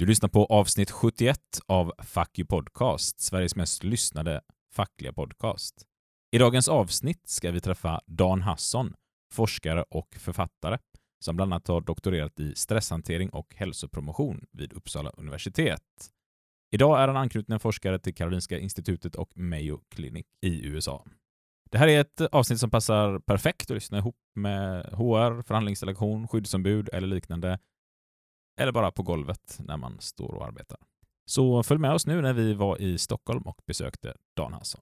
Du lyssnar på avsnitt 71 av Fuck You Podcast, Sveriges mest lyssnade fackliga podcast. I dagens avsnitt ska vi träffa Dan Hasson, forskare och författare, som bland annat har doktorerat i stresshantering och hälsopromotion vid Uppsala universitet. Idag är han anknuten forskare till Karolinska institutet och Mayo Clinic i USA. Det här är ett avsnitt som passar perfekt att lyssna ihop med HR, förhandlingsdelegation, skyddsombud eller liknande eller bara på golvet när man står och arbetar. Så följ med oss nu när vi var i Stockholm och besökte Dan Hansson.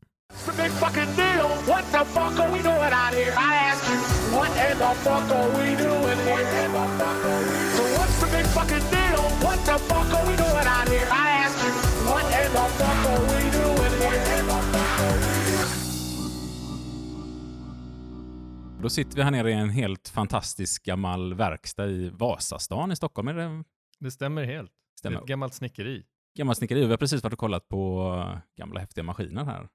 Då sitter vi här nere i en helt fantastisk gammal verkstad i Vasastan i Stockholm. Är det... det stämmer helt. Stämmer. Det är ett gammalt snickeri. Gammalt snickeri. Vi har precis varit och kollat på gamla häftiga maskiner här.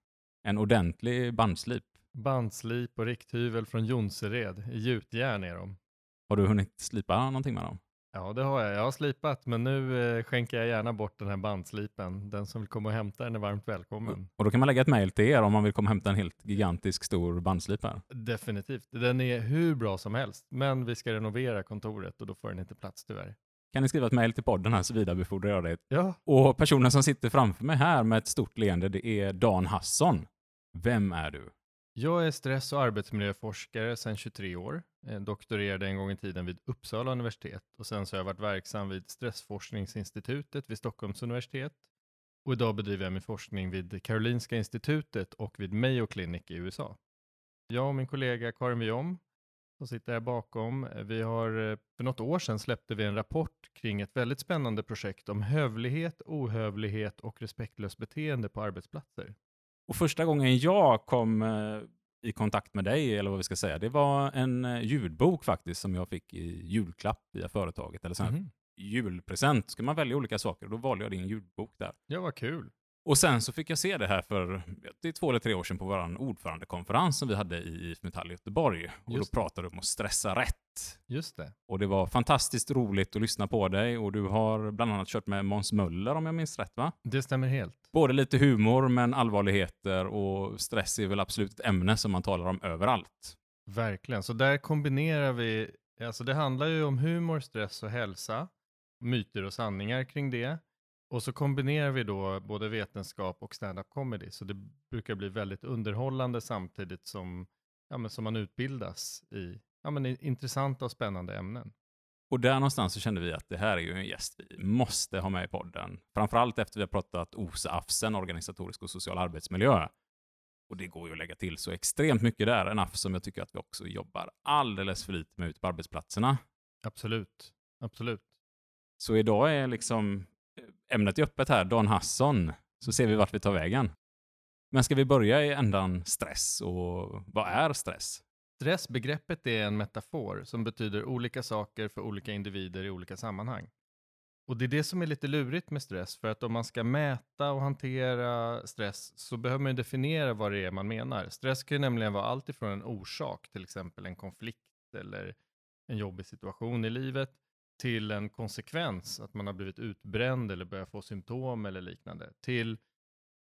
En ordentlig bandslip. Bandslip och rikthyvel från Jonsered. I gjutjärn är de. Har du hunnit slipa någonting med dem? Ja, det har jag. Jag har slipat, men nu eh, skänker jag gärna bort den här bandslipen. Den som vill komma och hämta den är varmt välkommen. Och då kan man lägga ett mejl till er om man vill komma och hämta en helt gigantisk stor bandslip här. Definitivt. Den är hur bra som helst, men vi ska renovera kontoret och då får den inte plats tyvärr. Kan ni skriva ett mejl till podden här så vidarebefordrar jag det. Ja. Och personen som sitter framför mig här med ett stort leende, det är Dan Hasson. Vem är du? Jag är stress och arbetsmiljöforskare sedan 23 år. Jag doktorerade en gång i tiden vid Uppsala universitet och sen så har jag varit verksam vid Stressforskningsinstitutet vid Stockholms universitet. Och idag bedriver jag min forskning vid Karolinska institutet och vid Mayo Clinic i USA. Jag och min kollega Karin Viom, som sitter här bakom, eh, vi har eh, för något år sedan släppte vi en rapport kring ett väldigt spännande projekt om hövlighet, ohövlighet och respektlöst beteende på arbetsplatser. Och första gången jag kom eh, i kontakt med dig, eller vad vi ska säga, det var en eh, ljudbok faktiskt som jag fick i julklapp via företaget. Eller sån mm. julpresent. Ska man välja olika saker, då valde jag din ljudbok där. Ja, vad kul. Och sen så fick jag se det här för det är två eller tre år sedan på vår ordförandekonferens som vi hade i IF Metall i Göteborg. Och Just då pratade du om att stressa rätt. Just det. Och det var fantastiskt roligt att lyssna på dig och du har bland annat kört med Måns Möller om jag minns rätt va? Det stämmer helt. Både lite humor men allvarligheter och stress är väl absolut ett ämne som man talar om överallt. Verkligen, så där kombinerar vi, alltså det handlar ju om humor, stress och hälsa, myter och sanningar kring det. Och så kombinerar vi då både vetenskap och stand-up comedy, så det brukar bli väldigt underhållande samtidigt som, ja, men som man utbildas i ja, men intressanta och spännande ämnen. Och där någonstans så kände vi att det här är ju en gäst vi måste ha med i podden. Framförallt efter vi har pratat OSA-AFSen, organisatorisk och social arbetsmiljö. Och det går ju att lägga till så extremt mycket där, en AFS som jag tycker att vi också jobbar alldeles för lite med ute på arbetsplatserna. Absolut, absolut. Så idag är liksom ämnet är öppet här, Dan Hasson, så ser vi vart vi tar vägen. Men ska vi börja i ändan stress och vad är stress? Stressbegreppet är en metafor som betyder olika saker för olika individer i olika sammanhang. Och det är det som är lite lurigt med stress, för att om man ska mäta och hantera stress så behöver man definiera vad det är man menar. Stress kan ju nämligen vara allt ifrån en orsak, till exempel en konflikt eller en jobbig situation i livet, till en konsekvens, att man har blivit utbränd eller börjar få symptom eller liknande, till,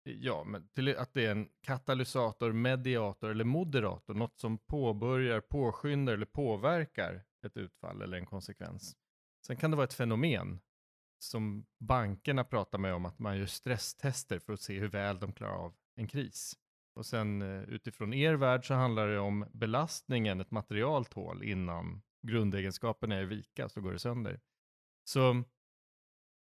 ja, men till att det är en katalysator, mediator eller moderator, något som påbörjar, påskyndar eller påverkar ett utfall eller en konsekvens. Sen kan det vara ett fenomen som bankerna pratar med om att man gör stresstester för att se hur väl de klarar av en kris. Och sen eh, utifrån er värld så handlar det om belastningen ett material tål innan grundegenskaperna är vika så går det sönder. Så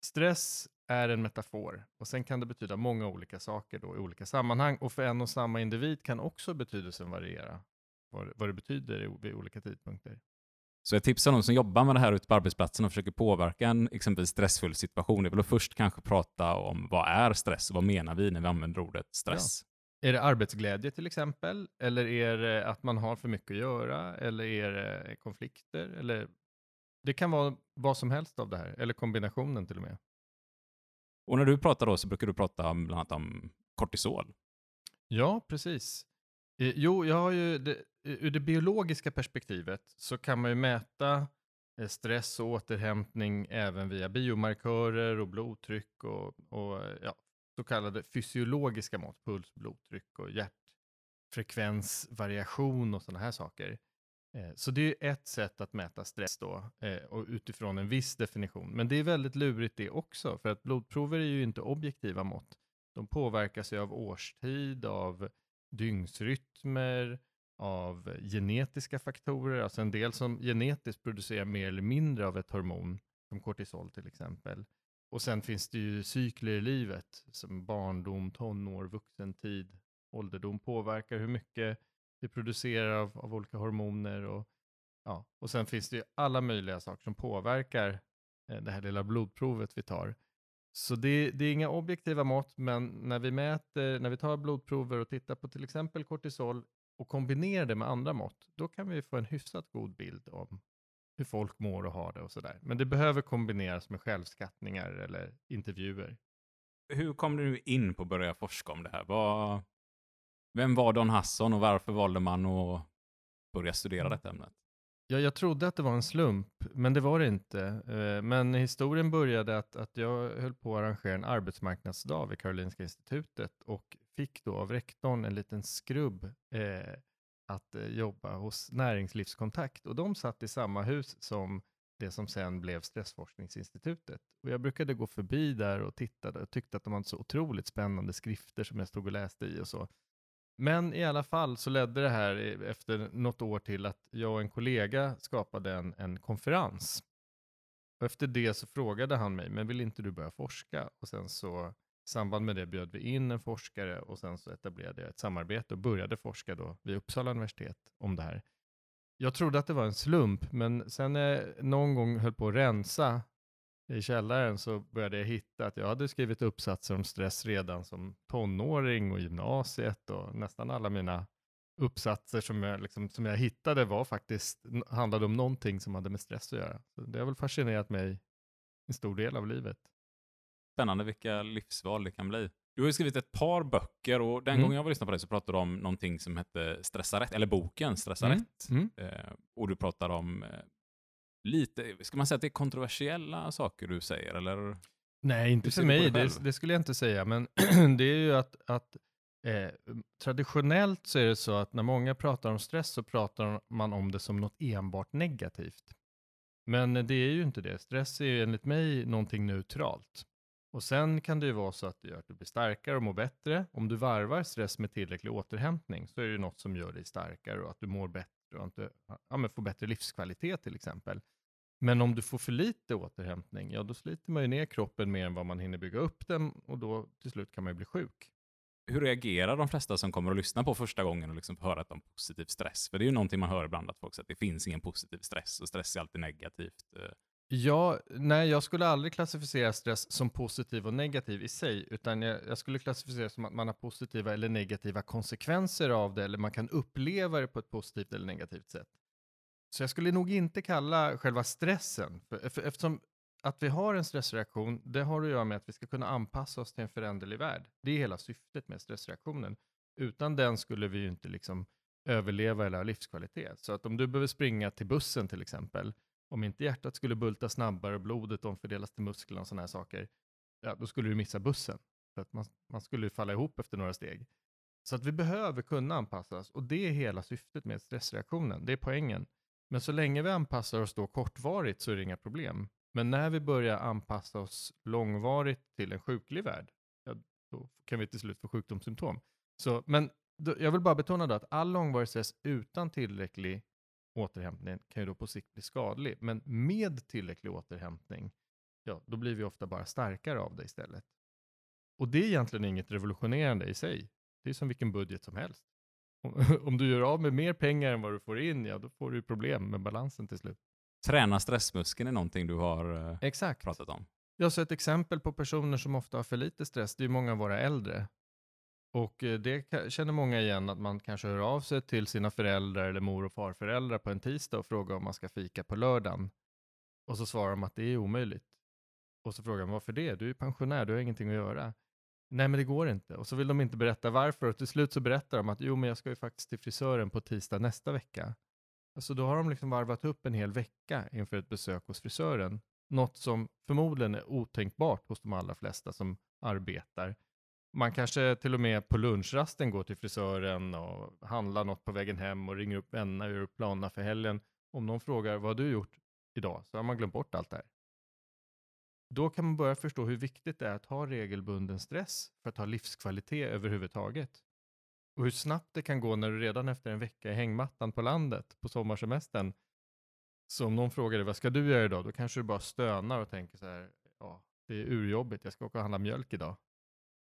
stress är en metafor och sen kan det betyda många olika saker då i olika sammanhang och för en och samma individ kan också betydelsen variera vad, vad det betyder vid olika tidpunkter. Så jag tipsar någon som jobbar med det här ute på arbetsplatsen och försöker påverka en exempelvis stressfull situation. Det är väl att först kanske prata om vad är stress och vad menar vi när vi använder ordet stress? Är det arbetsglädje till exempel? Eller är det att man har för mycket att göra? Eller är det konflikter? Eller det kan vara vad som helst av det här, eller kombinationen till och med. Och när du pratar då så brukar du prata om, bland annat om kortisol. Ja, precis. Eh, jo, jag har ju det, eh, ur det biologiska perspektivet så kan man ju mäta eh, stress och återhämtning även via biomarkörer och blodtryck och, och eh, ja, så kallade fysiologiska mått, puls, blodtryck och hjärtfrekvensvariation och sådana här saker. Eh, så det är ett sätt att mäta stress då, eh, och utifrån en viss definition. Men det är väldigt lurigt det också, för att blodprover är ju inte objektiva mått. De påverkas ju av årstid, av dygnsrytmer, av genetiska faktorer, alltså en del som genetiskt producerar mer eller mindre av ett hormon, som kortisol till exempel. Och sen finns det ju cykler i livet, som barndom, tonår, vuxentid, ålderdom påverkar hur mycket vi producerar av, av olika hormoner. Och, ja. och sen finns det ju alla möjliga saker som påverkar eh, det här lilla blodprovet vi tar. Så det, det, är inga objektiva mått, men när vi mäter, när vi tar blodprover och tittar på till exempel kortisol och kombinerar det med andra mått, då kan vi få en hyfsat god bild om hur folk mår och har det och sådär. Men det behöver kombineras med självskattningar eller intervjuer. Hur kom du in på att börja forska om det här? Vad, vem var Don Hasson och varför valde man att börja studera detta ämnet? Ja, jag trodde att det var en slump, men det var det inte. Eh, men historien började att, att jag höll på att arrangera en arbetsmarknadsdag vid Karolinska institutet och fick då av rektorn en liten skrubb eh, att eh, jobba hos Näringslivskontakt. Och de satt i samma hus som det som sen blev Stressforskningsinstitutet. Och jag brukade gå förbi där och tittade och tyckte att de hade så otroligt spännande skrifter som jag stod och läste i och så. Men i alla fall så ledde det här efter något år till att jag och en kollega skapade en, en konferens. Och efter det så frågade han mig, men vill inte du börja forska? Och sen så i samband med det bjöd vi in en forskare och sen så etablerade jag ett samarbete och började forska då vid Uppsala universitet om det här. Jag trodde att det var en slump, men sen när jag någon gång höll på att rensa i källaren så började jag hitta att jag hade skrivit uppsatser om stress redan som tonåring och gymnasiet och nästan alla mina uppsatser som jag, liksom, som jag hittade var faktiskt, handlade om någonting som hade med stress att göra. Så det har väl fascinerat mig en stor del av livet. Spännande vilka livsval det kan bli. Du har ju skrivit ett par böcker och den mm. gången jag var lyssnade på dig så pratade du om någonting som hette Stressa rätt, eller boken Stressa mm. rätt. Mm. Eh, och du pratar om eh, lite, ska man säga att det är kontroversiella saker du säger eller? Nej, inte för mig, det, det, skulle jag inte säga, men det är ju att, att eh, traditionellt så är det så att när många pratar om stress så pratar man om det som något enbart negativt. Men det är ju inte det. Stress är ju enligt mig någonting neutralt. Och sen kan det ju vara så att det gör att du blir starkare och mår bättre. Om du varvar stress med tillräcklig återhämtning så är det något som gör dig starkare och att du mår bättre och du ja, får bättre livskvalitet till exempel. Men om du får för lite återhämtning, ja då sliter man ju ner kroppen mer än vad man hinner bygga upp den och då till slut kan man ju bli sjuk. Hur reagerar de flesta som kommer att lyssna på första gången och liksom höra om positiv stress? För det är ju någonting man hör ibland att folk säger att det finns ingen positiv stress och stress är alltid negativt. Eh. Ja, nej, jag skulle aldrig klassificera stress som positiv och negativ i sig, utan jag, jag, skulle klassificera som att man har positiva eller negativa konsekvenser av det, eller man kan uppleva det på ett positivt eller negativt sätt. Så jag skulle nog inte kalla själva stressen, för, för, eftersom att vi har en stressreaktion, det har att göra med att vi ska kunna anpassa oss till en föränderlig värld. Det är hela syftet med stressreaktionen. Utan den skulle vi ju inte liksom överleva eller ha livskvalitet. Så att om du behöver springa till bussen till exempel, om inte hjärtat skulle bulta snabbare och blodet omfördelas till musklerna och sådana här saker, ja, då skulle du missa bussen. För att man, man skulle falla ihop efter några steg. Så att vi behöver kunna anpassa oss och det är hela syftet med stressreaktionen. Det är poängen. Men så länge vi anpassar oss då kortvarigt så är det inga problem. Men när vi börjar anpassa oss långvarigt till en sjuklig värld, ja, då kan vi till slut få sjukdomssymptom. Så, men då, jag vill bara betona då att all långvarig stress utan tillräcklig återhämtning kan ju då på sikt bli skadlig. Men med tillräcklig återhämtning, ja, då blir vi ofta bara starkare av det istället. Och det är egentligen inget revolutionerande i sig. Det är som vilken budget som helst. Om du gör av med mer pengar än vad du får in, ja då får du problem med balansen till slut. Träna stressmuskeln är någonting du har eh, Exakt. pratat om. Jag har ett exempel på personer som ofta har för lite stress. Det är många av våra äldre. Och eh, det känner många igen att man kanske hör av sig till sina föräldrar eller mor och farföräldrar på en tisdag och frågar om man ska fika på lördagen. Och så svarar de att det är omöjligt. Och så frågar man varför det? Du är pensionär, du har ingenting att göra. Nej, men det går inte. Och så vill de inte berätta varför och till slut så berättar de att jo, men jag ska ju faktiskt till frisören på tisdag nästa vecka. Alltså då har de liksom varvat upp en hel vecka inför ett besök hos frisören. Något som förmodligen är otänkbart hos de allra flesta som arbetar. Man kanske till och med på lunchrasten går till frisören och handlar något på vägen hem och ringer upp vänner och gör upp planerna för helgen. Om någon frågar vad har du gjort idag så har man glömt bort allt det här. Då kan man börja förstå hur viktigt det är att ha regelbunden stress för att ha livskvalitet överhuvudtaget. Och hur snabbt det kan gå när du redan efter en vecka i hängmattan på landet på sommarsemestern. Så om någon frågar dig vad ska du göra idag? Då kanske du bara stönar och tänker så här, ja, det är urjobbigt, jag ska åka och handla mjölk idag.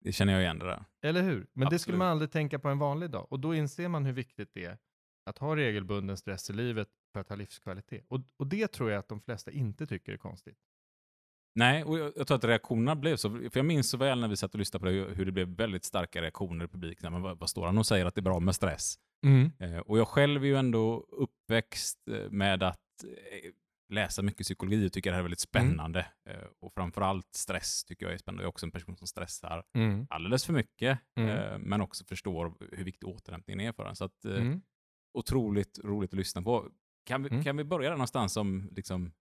Det känner jag igen det där. Eller hur? Men det skulle Absolut. man aldrig tänka på en vanlig dag. Och då inser man hur viktigt det är att ha regelbunden stress i livet för att ha livskvalitet. Och, och det tror jag att de flesta inte tycker är konstigt. Nej, och jag, jag tror att reaktionerna blev så. För jag minns så väl när vi satt och lyssnade på det, hur det blev väldigt starka reaktioner i publiken. Men vad, vad står han och säger att det är bra med stress? Eh, och jag själv är ju ändå uppväxt eh, med att eh, läsa mycket psykologi och tycker det här är väldigt spännande. Eh, och framförallt stress tycker jag är spännande. Jag är också en person som stressar Mm. alldeles för mycket, Mm. men också förstår hur viktig återhämtningen är för en. Så att, Mm. otroligt roligt att lyssna på. Kan vi, Mm. kan vi börja där någonstans om liksom,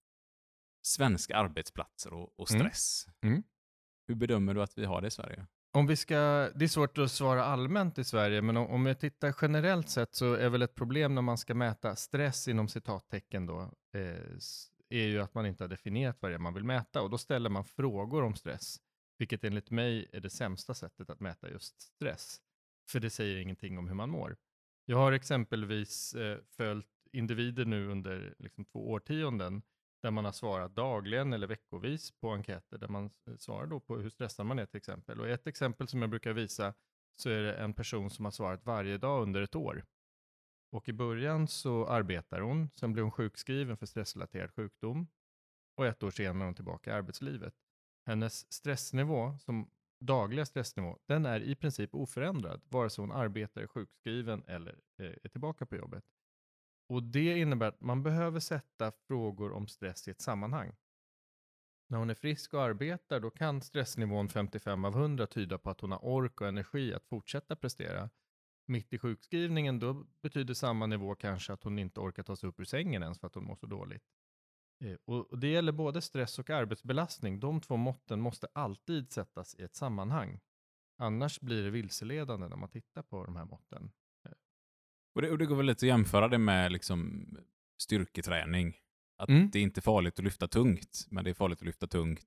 svenska arbetsplatser och, och Mm. stress? Mm. Hur bedömer du att vi har det i Sverige? Om vi ska, det är svårt att svara allmänt i Sverige, men om, om jag tittar generellt sett så är väl ett problem när man ska mäta stress inom citattecken då, eh, är ju att man inte har definierat vad det är man vill mäta och då ställer man frågor om stress, vilket enligt mig är det sämsta sättet att mäta just stress, för det säger ingenting om hur man mår. Jag har exempelvis eh, följt individer nu under liksom, två årtionden där man har svarat dagligen eller veckovis på enkäter där man eh, svarar då på hur stressad man är till exempel. Och ett exempel som jag brukar visa så är det en person som har svarat varje dag under ett år. Och i början så arbetar hon, sen blir hon sjukskriven för stressrelaterad sjukdom och ett år senare är hon tillbaka i arbetslivet. Hennes stressnivå, som dagliga stressnivå, den är i princip oförändrad vare sig hon arbetar, är sjukskriven eller eh, är tillbaka på jobbet. Och det innebär att man behöver sätta frågor om stress i ett sammanhang. När hon är frisk och arbetar, då kan stressnivån 55 av 100 tyda på att hon har ork och energi att fortsätta prestera. Mitt i sjukskrivningen, då betyder samma nivå kanske att hon inte orkar ta sig upp ur sängen ens för att hon mår så dåligt. Eh, och det gäller både stress och arbetsbelastning. De två måtten måste alltid sättas i ett sammanhang. Annars blir det vilseledande när man tittar på de här måtten. Och det, och det går väl lite att jämföra det med liksom, styrketräning. Att Mm. det är inte farligt att lyfta tungt, men det är farligt att lyfta tungt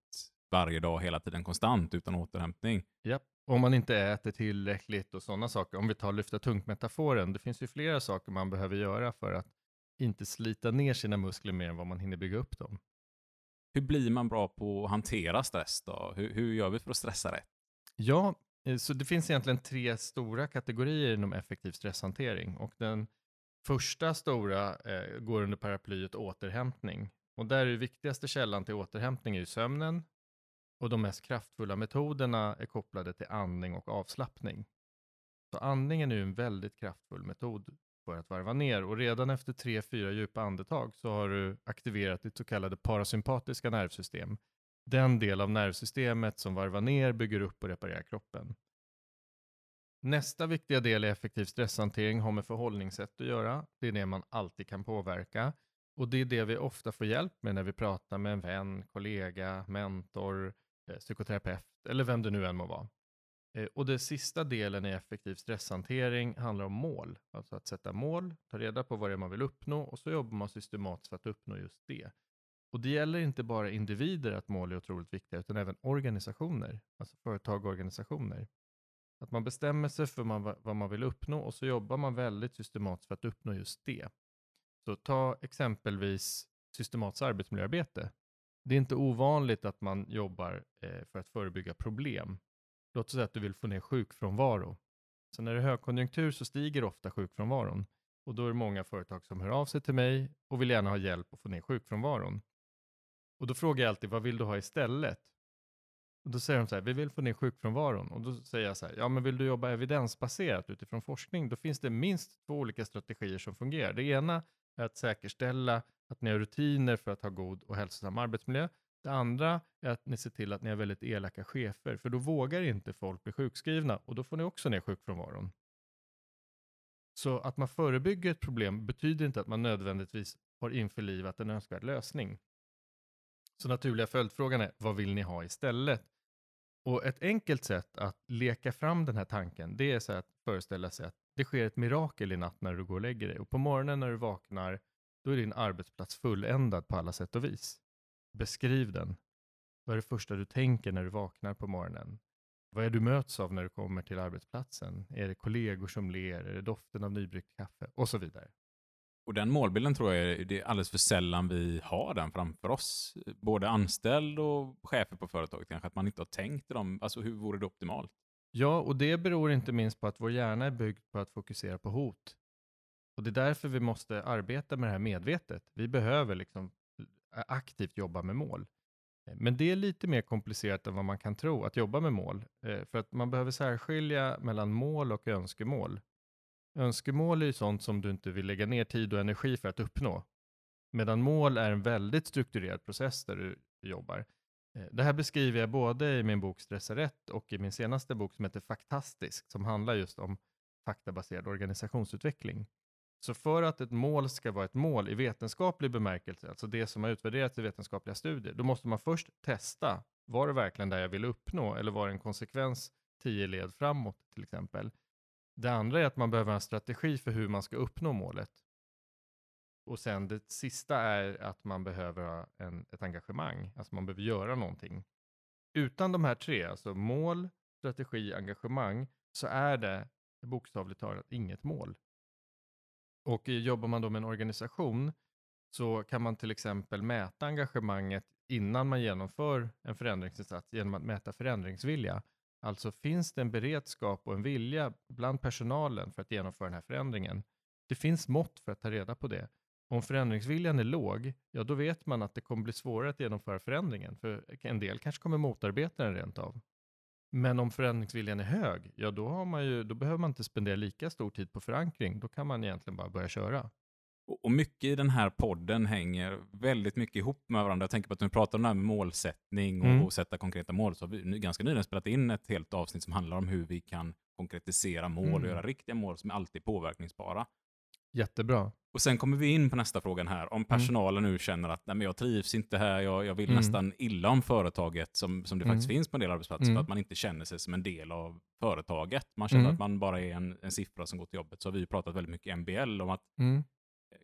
varje dag, hela tiden, konstant, utan återhämtning. Japp. Om man inte äter tillräckligt och sådana saker. Om vi tar lyfta tungt-metaforen. Det finns ju flera saker man behöver göra för att inte slita ner sina muskler mer än vad man hinner bygga upp dem. Hur blir man bra på att hantera stress då? Hur, hur gör vi för att stressa rätt? Ja, Eh, så det finns egentligen tre stora kategorier inom effektiv stresshantering. Och den första stora eh, går under paraplyet återhämtning. Och där är det viktigaste källan till återhämtning är ju sömnen. Och de mest kraftfulla metoderna är kopplade till andning och avslappning. Så andningen är ju en väldigt kraftfull metod för att varva ner och redan efter tre, fyra djupa andetag så har du aktiverat ditt så kallade parasympatiska nervsystem. Den del av nervsystemet som varvar ner, bygger upp och reparerar kroppen. Nästa viktiga del i effektiv stresshantering har med förhållningssätt att göra. Det är det man alltid kan påverka. Och det är det vi ofta får hjälp med när vi pratar med en vän, kollega, mentor, eh, psykoterapeut eller vem det nu än må vara. Eh, och den sista delen i effektiv stresshantering handlar om mål. Alltså att sätta mål, ta reda på vad det är man vill uppnå och så jobbar man systematiskt för att uppnå just det. Och det gäller inte bara individer att mål är otroligt viktiga, utan även organisationer, alltså företag och organisationer. Att man bestämmer sig för man, vad man vill uppnå och så jobbar man väldigt systematiskt för att uppnå just det. Så ta exempelvis systematiskt arbetsmiljöarbete. Det är inte ovanligt att man jobbar eh, för att förebygga problem. Låt oss säga att du vill få ner sjukfrånvaro. Så när det är högkonjunktur så stiger ofta sjukfrånvaron. Och då är det många företag som hör av sig till mig och vill gärna ha hjälp att få ner sjukfrånvaron. Och då frågar jag alltid, vad vill du ha istället? Och då säger de så här, vi vill få ner sjukfrånvaron. Och då säger jag så här, ja men vill du jobba evidensbaserat utifrån forskning? Då finns det minst två olika strategier som fungerar. Det ena är att säkerställa att ni har rutiner för att ha god och hälsosam arbetsmiljö. Det andra är att ni ser till att ni har väldigt elaka chefer, för då vågar inte folk bli sjukskrivna och då får ni också ner sjukfrånvaron. Så att man förebygger ett problem betyder inte att man nödvändigtvis har införlivat en önskvärd lösning. Så naturliga följdfrågan är, vad vill ni ha istället? Och ett enkelt sätt att leka fram den här tanken, det är så att föreställa sig att det sker ett mirakel i natt när du går och lägger dig. Och på morgonen när du vaknar, då är din arbetsplats fulländad på alla sätt och vis. Beskriv den. Vad är det första du tänker när du vaknar på morgonen? Vad är du möts av när du kommer till arbetsplatsen? Är det kollegor som ler? Är det doften av nybryggt kaffe? Och så vidare. Och den målbilden tror jag är, det är alldeles för sällan vi har den framför oss. Både anställd och chefer på företaget kanske, att man inte har tänkt dem. Alltså hur vore det optimalt? Ja, och det beror inte minst på att vår hjärna är byggd på att fokusera på hot. Och det är därför vi måste arbeta med det här medvetet. Vi behöver liksom aktivt jobba med mål. Men det är lite mer komplicerat än vad man kan tro att jobba med mål. Eh, för att man behöver särskilja mellan mål och önskemål. Önskemål är ju sånt som du inte vill lägga ner tid och energi för att uppnå. Medan mål är en väldigt strukturerad process där du jobbar. Eh, det här beskriver jag både i min bok Stressa rätt och i min senaste bok som heter Faktastisk, som handlar just om faktabaserad organisationsutveckling. Så för att ett mål ska vara ett mål i vetenskaplig bemärkelse, alltså det som har utvärderats i vetenskapliga studier, då måste man först testa, var det verkligen det jag ville uppnå eller var det en konsekvens tio led framåt till exempel? Det andra är att man behöver en strategi för hur man ska uppnå målet. Och sen det sista är att man behöver ha en, ett engagemang, alltså man behöver göra någonting. Utan de här tre, alltså mål, strategi, engagemang, så är det bokstavligt talat inget mål. Och jobbar man då med en organisation så kan man till exempel mäta engagemanget innan man genomför en förändringsinsats genom att mäta förändringsvilja. Alltså finns det en beredskap och en vilja bland personalen för att genomföra den här förändringen? Det finns mått för att ta reda på det. Om förändringsviljan är låg, ja då vet man att det kommer bli svårare att genomföra förändringen, för en del kanske kommer motarbeta den rent av. Men om förändringsviljan är hög, ja då, har man ju, då behöver man inte spendera lika stor tid på förankring. Då kan man egentligen bara börja köra. Och mycket i den här podden hänger väldigt mycket ihop med varandra. Jag tänker på att när vi pratar om det här med målsättning och, mm. och sätta konkreta mål, så har vi ganska nyligen spelat in ett helt avsnitt som handlar om hur vi kan konkretisera mål mm. och göra riktiga mål som är alltid påverkningsbara. Jättebra. Och sen kommer vi in på nästa frågan här. Om mm. personalen mm. nu känner att Nej, men jag trivs inte här, jag, jag vill mm. nästan illa om företaget som, som det faktiskt mm. finns på en del arbetsplatser, för mm. att man inte känner sig som en del av företaget. Man känner att man bara är en, en siffra som går till jobbet. Så har vi pratat väldigt mycket MBL om att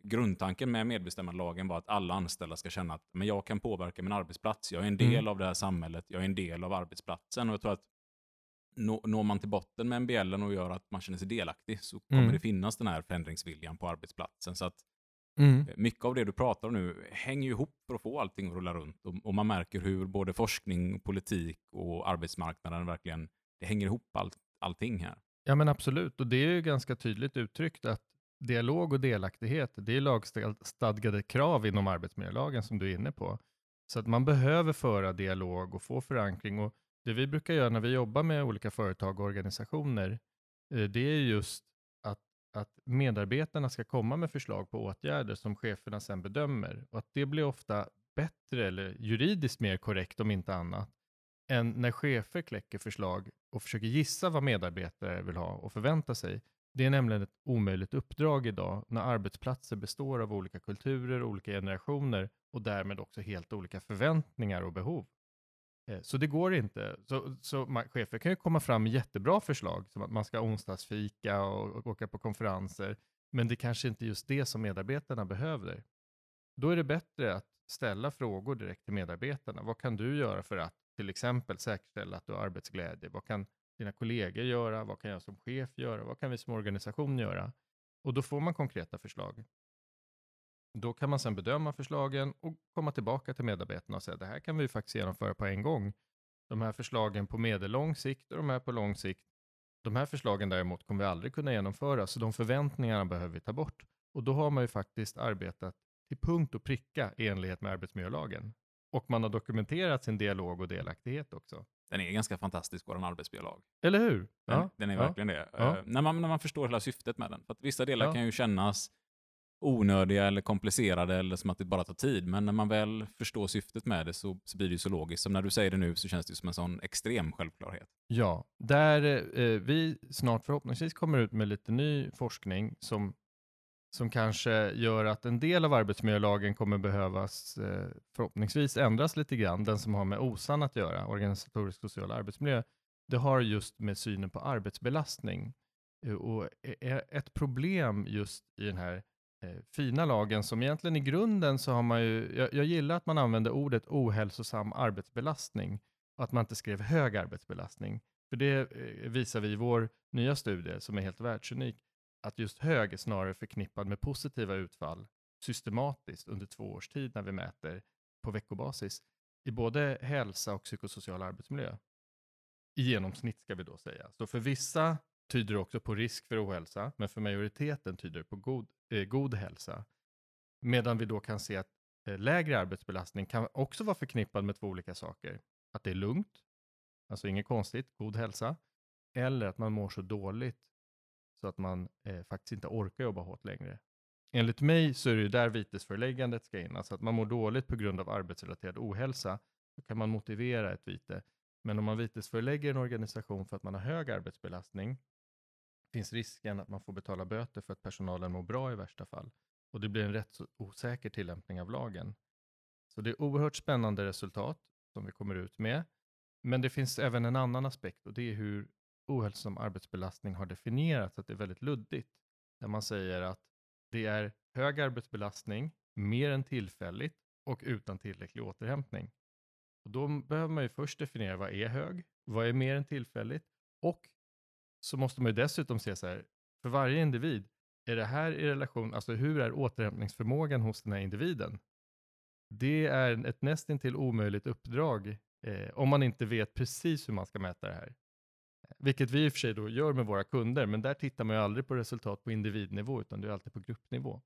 grundtanken med medbestämmandelagen var att alla anställda ska känna att men jag kan påverka min arbetsplats. Jag är en del av det här samhället. Jag är en del av arbetsplatsen. Och jag tror att når man till botten med MBL och gör att man känner sig delaktig så kommer mm. det finnas den här förändringsviljan på arbetsplatsen. Så att mm. Eh, mycket av det du pratar om nu hänger ihop för att få allting att rulla runt. Och, och, man märker hur både forskning, politik och arbetsmarknaden verkligen, det hänger ihop all, allting här. Ja men absolut, och det är ju ganska tydligt uttryckt att dialog och delaktighet, det är lagstadgade krav inom arbetsmiljölagen som du är inne på. Så att man behöver föra dialog och få förankring. och det vi brukar göra när vi jobbar med olika företag och organisationer, eh, det är just att, att medarbetarna ska komma med förslag på åtgärder som cheferna sedan bedömer. Och att det blir ofta bättre, eller juridiskt mer korrekt om inte annat, än när chefer kläcker förslag och försöker gissa vad medarbetare vill ha och förvänta sig. Det är nämligen ett omöjligt uppdrag idag när arbetsplatser består av olika kulturer, olika generationer och därmed också helt olika förväntningar och behov. Eh, så det går inte. Så, så man, chefer kan ju komma fram med jättebra förslag, som att man ska onsdagsfika och, och åka på konferenser, men det kanske inte är just det som medarbetarna behöver. Då är det bättre att ställa frågor direkt till medarbetarna. Vad kan du göra för att till exempel säkerställa att du har arbetsglädje? Vad kan dina kollegor göra? Vad kan jag som chef göra? Vad kan vi som organisation göra? Och då får man konkreta förslag. Då kan man sedan bedöma förslagen och komma tillbaka till medarbetarna och säga det här kan vi faktiskt genomföra på en gång. De här förslagen på medellång sikt och de här på lång sikt. De här förslagen däremot kommer vi aldrig kunna genomföra, så de förväntningarna behöver vi ta bort. Och då har man ju faktiskt arbetat till punkt och pricka i enlighet med arbetsmiljölagen. Och man har dokumenterat sin dialog och delaktighet också. Den är ganska fantastisk, vår arbetsmiljölag. Eller hur? Den, ja. den är verkligen det. Ja. Uh, när, man, när man förstår hela syftet med den. För vissa delar ja. kan ju kännas onödiga eller komplicerade eller som att det bara tar tid. Men när man väl förstår syftet med det så, så blir det ju så logiskt. Som när du säger det nu så känns det som en sån extrem självklarhet. Ja, där eh, vi snart förhoppningsvis kommer ut med lite ny forskning som, som kanske gör att en del av arbetsmiljölagen kommer behövas eh, förhoppningsvis ändras lite grann. Den som har med OSAN att göra, organisatorisk social arbetsmiljö, det har just med synen på arbetsbelastning. Eh, och ett problem just i den här eh, fina lagen som egentligen i grunden så har man ju, jag, jag, gillar att man använder ordet ohälsosam arbetsbelastning och att man inte skrev hög arbetsbelastning. För det eh, visar vi i vår nya studie som är helt världsunik, att just hög är snarare förknippad med positiva utfall systematiskt under två års tid när vi mäter på veckobasis i både hälsa och psykosocial arbetsmiljö. I genomsnitt ska vi då säga. Så för vissa tyder det också på risk för ohälsa, men för majoriteten tyder det på god, eh, god hälsa. Medan vi då kan se att eh, lägre arbetsbelastning kan också vara förknippad med två olika saker. Att det är lugnt, alltså inget konstigt, god hälsa, eller att man mår så dåligt så att man eh, faktiskt inte orkar jobba hårt längre. Enligt mig så är det ju där vitesföreläggandet ska in, alltså att man mår dåligt på grund av arbetsrelaterad ohälsa, då kan man motivera ett vite. Men om man vitesförelägger en organisation för att man har hög arbetsbelastning, finns risken att man får betala böter för att personalen mår bra i värsta fall. Och det blir en rätt så osäker tillämpning av lagen. Så det är oerhört spännande resultat som vi kommer ut med. Men det finns även en annan aspekt och det är hur ohälsosam arbetsbelastning har definierats, att det är väldigt luddigt. Där man säger att det är hög arbetsbelastning, mer än tillfälligt och utan tillräcklig återhämtning. Och då behöver man ju först definiera vad är hög, vad är mer än tillfälligt och så måste man ju dessutom se så här, för varje individ, är det här i relation, alltså hur är återhämtningsförmågan hos den här individen? Det är ett nästintill omöjligt uppdrag eh, om man inte vet precis hur man ska mäta det här. Vilket vi i och för sig då gör med våra kunder, men där tittar man ju aldrig på resultat på individnivå, utan det är alltid på gruppnivå.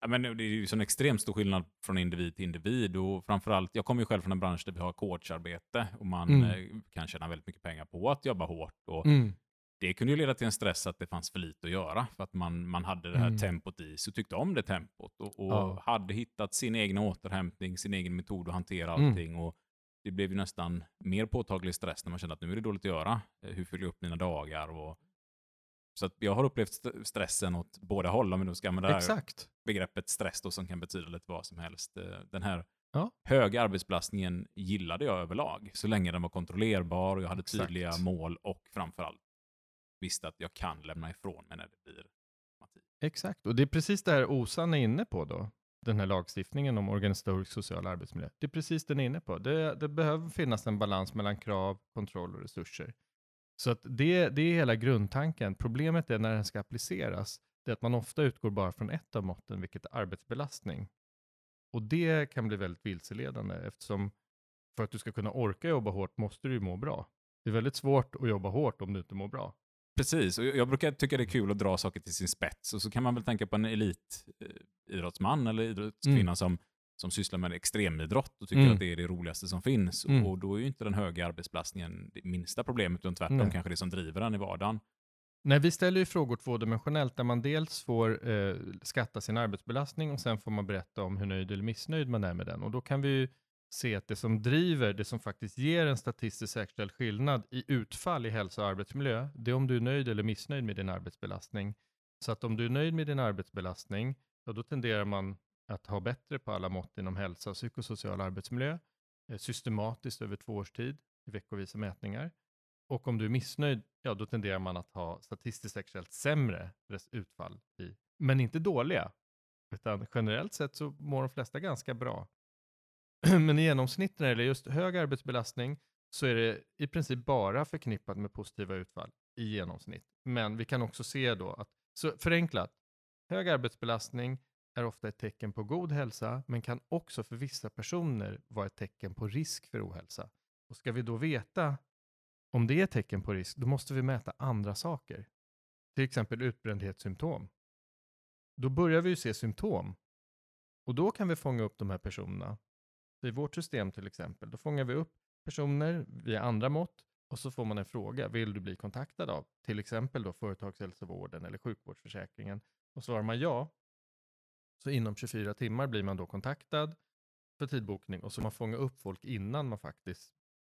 Ja, men det är ju en extremt stor skillnad från individ till individ och framförallt, jag kommer ju själv från en bransch där vi har coacharbete och man mm. Eh, kan tjäna väldigt mycket pengar på att jobba hårt. Och mm det kunde ju leda till en stress att det fanns för lite att göra. För att man, man hade det här mm. tempot i sig och tyckte om det tempot. Och, och ja. hade hittat sin egen återhämtning, sin egen metod att hantera mm. allting. Och det blev ju nästan mer påtaglig stress när man kände att nu är det dåligt att göra. Eh, hur fyller jag upp mina dagar? Och, så att jag har upplevt stressen åt båda håll, om vi nu ska använda Exakt. begreppet stress då, som kan betyda lite vad som helst. Eh, den här ja. höga arbetsbelastningen gillade jag överlag, så länge den var kontrollerbar och jag hade Exakt. tydliga mål och framförallt visste att jag kan lämna ifrån mig när det blir. Exakt, och det är precis det här OSAN är inne på då. Den här lagstiftningen om organisatorisk social arbetsmiljö. Det är precis det den är inne på. Det, det behöver finnas en balans mellan krav, kontroll och resurser. Så att det, det är hela grundtanken. Problemet är när den ska appliceras, det är att man ofta utgår bara från ett av måtten, vilket är arbetsbelastning. Och det kan bli väldigt vilseledande eftersom för att du ska kunna orka jobba hårt måste du ju må bra. Det är väldigt svårt att jobba hårt om du inte mår bra. Precis, och jag brukar tycka det är kul att dra saker till sin spets. Och så kan man väl tänka på en elitidrottsman eller idrottskvinna mm. som, som sysslar med extremidrott och tycker mm. att det är det roligaste som finns. Mm. Och då är ju inte den höga arbetsbelastningen det minsta problemet, utan tvärtom Nej. kanske det som driver den i vardagen. Nej, vi ställer ju frågor tvådimensionellt där man dels får eh, skatta sin arbetsbelastning och sen får man berätta om hur nöjd eller missnöjd man är med den. Och då kan vi se att det som driver, det som faktiskt ger en statistiskt säkerställd skillnad i utfall i hälsa och arbetsmiljö, det är om du är nöjd eller missnöjd med din arbetsbelastning. Så att om du är nöjd med din arbetsbelastning, ja, då tenderar man att ha bättre på alla mått inom hälsa och psykosocial arbetsmiljö, eh, systematiskt över två års tid i veckovisa mätningar. Och om du är missnöjd, ja då tenderar man att ha statistiskt säkerställt sämre utfall, i, men inte dåliga. Utan generellt sett så mår de flesta ganska bra. Men i genomsnitt när det gäller just hög arbetsbelastning så är det i princip bara förknippat med positiva utfall i genomsnitt. Men vi kan också se då att, så förenklat, hög arbetsbelastning är ofta ett tecken på god hälsa, men kan också för vissa personer vara ett tecken på risk för ohälsa. Och ska vi då veta om det är ett tecken på risk, då måste vi mäta andra saker. Till exempel utbrändhetssymptom. Då börjar vi ju se symptom. Och då kan vi fånga upp de här personerna i vårt system till exempel, då fångar vi upp personer via andra mått och så får man en fråga. Vill du bli kontaktad av till exempel då företagshälsovården eller sjukvårdsförsäkringen? Och svarar man ja, Så inom 24 timmar blir man då kontaktad för tidbokning och så man fångar upp folk innan man faktiskt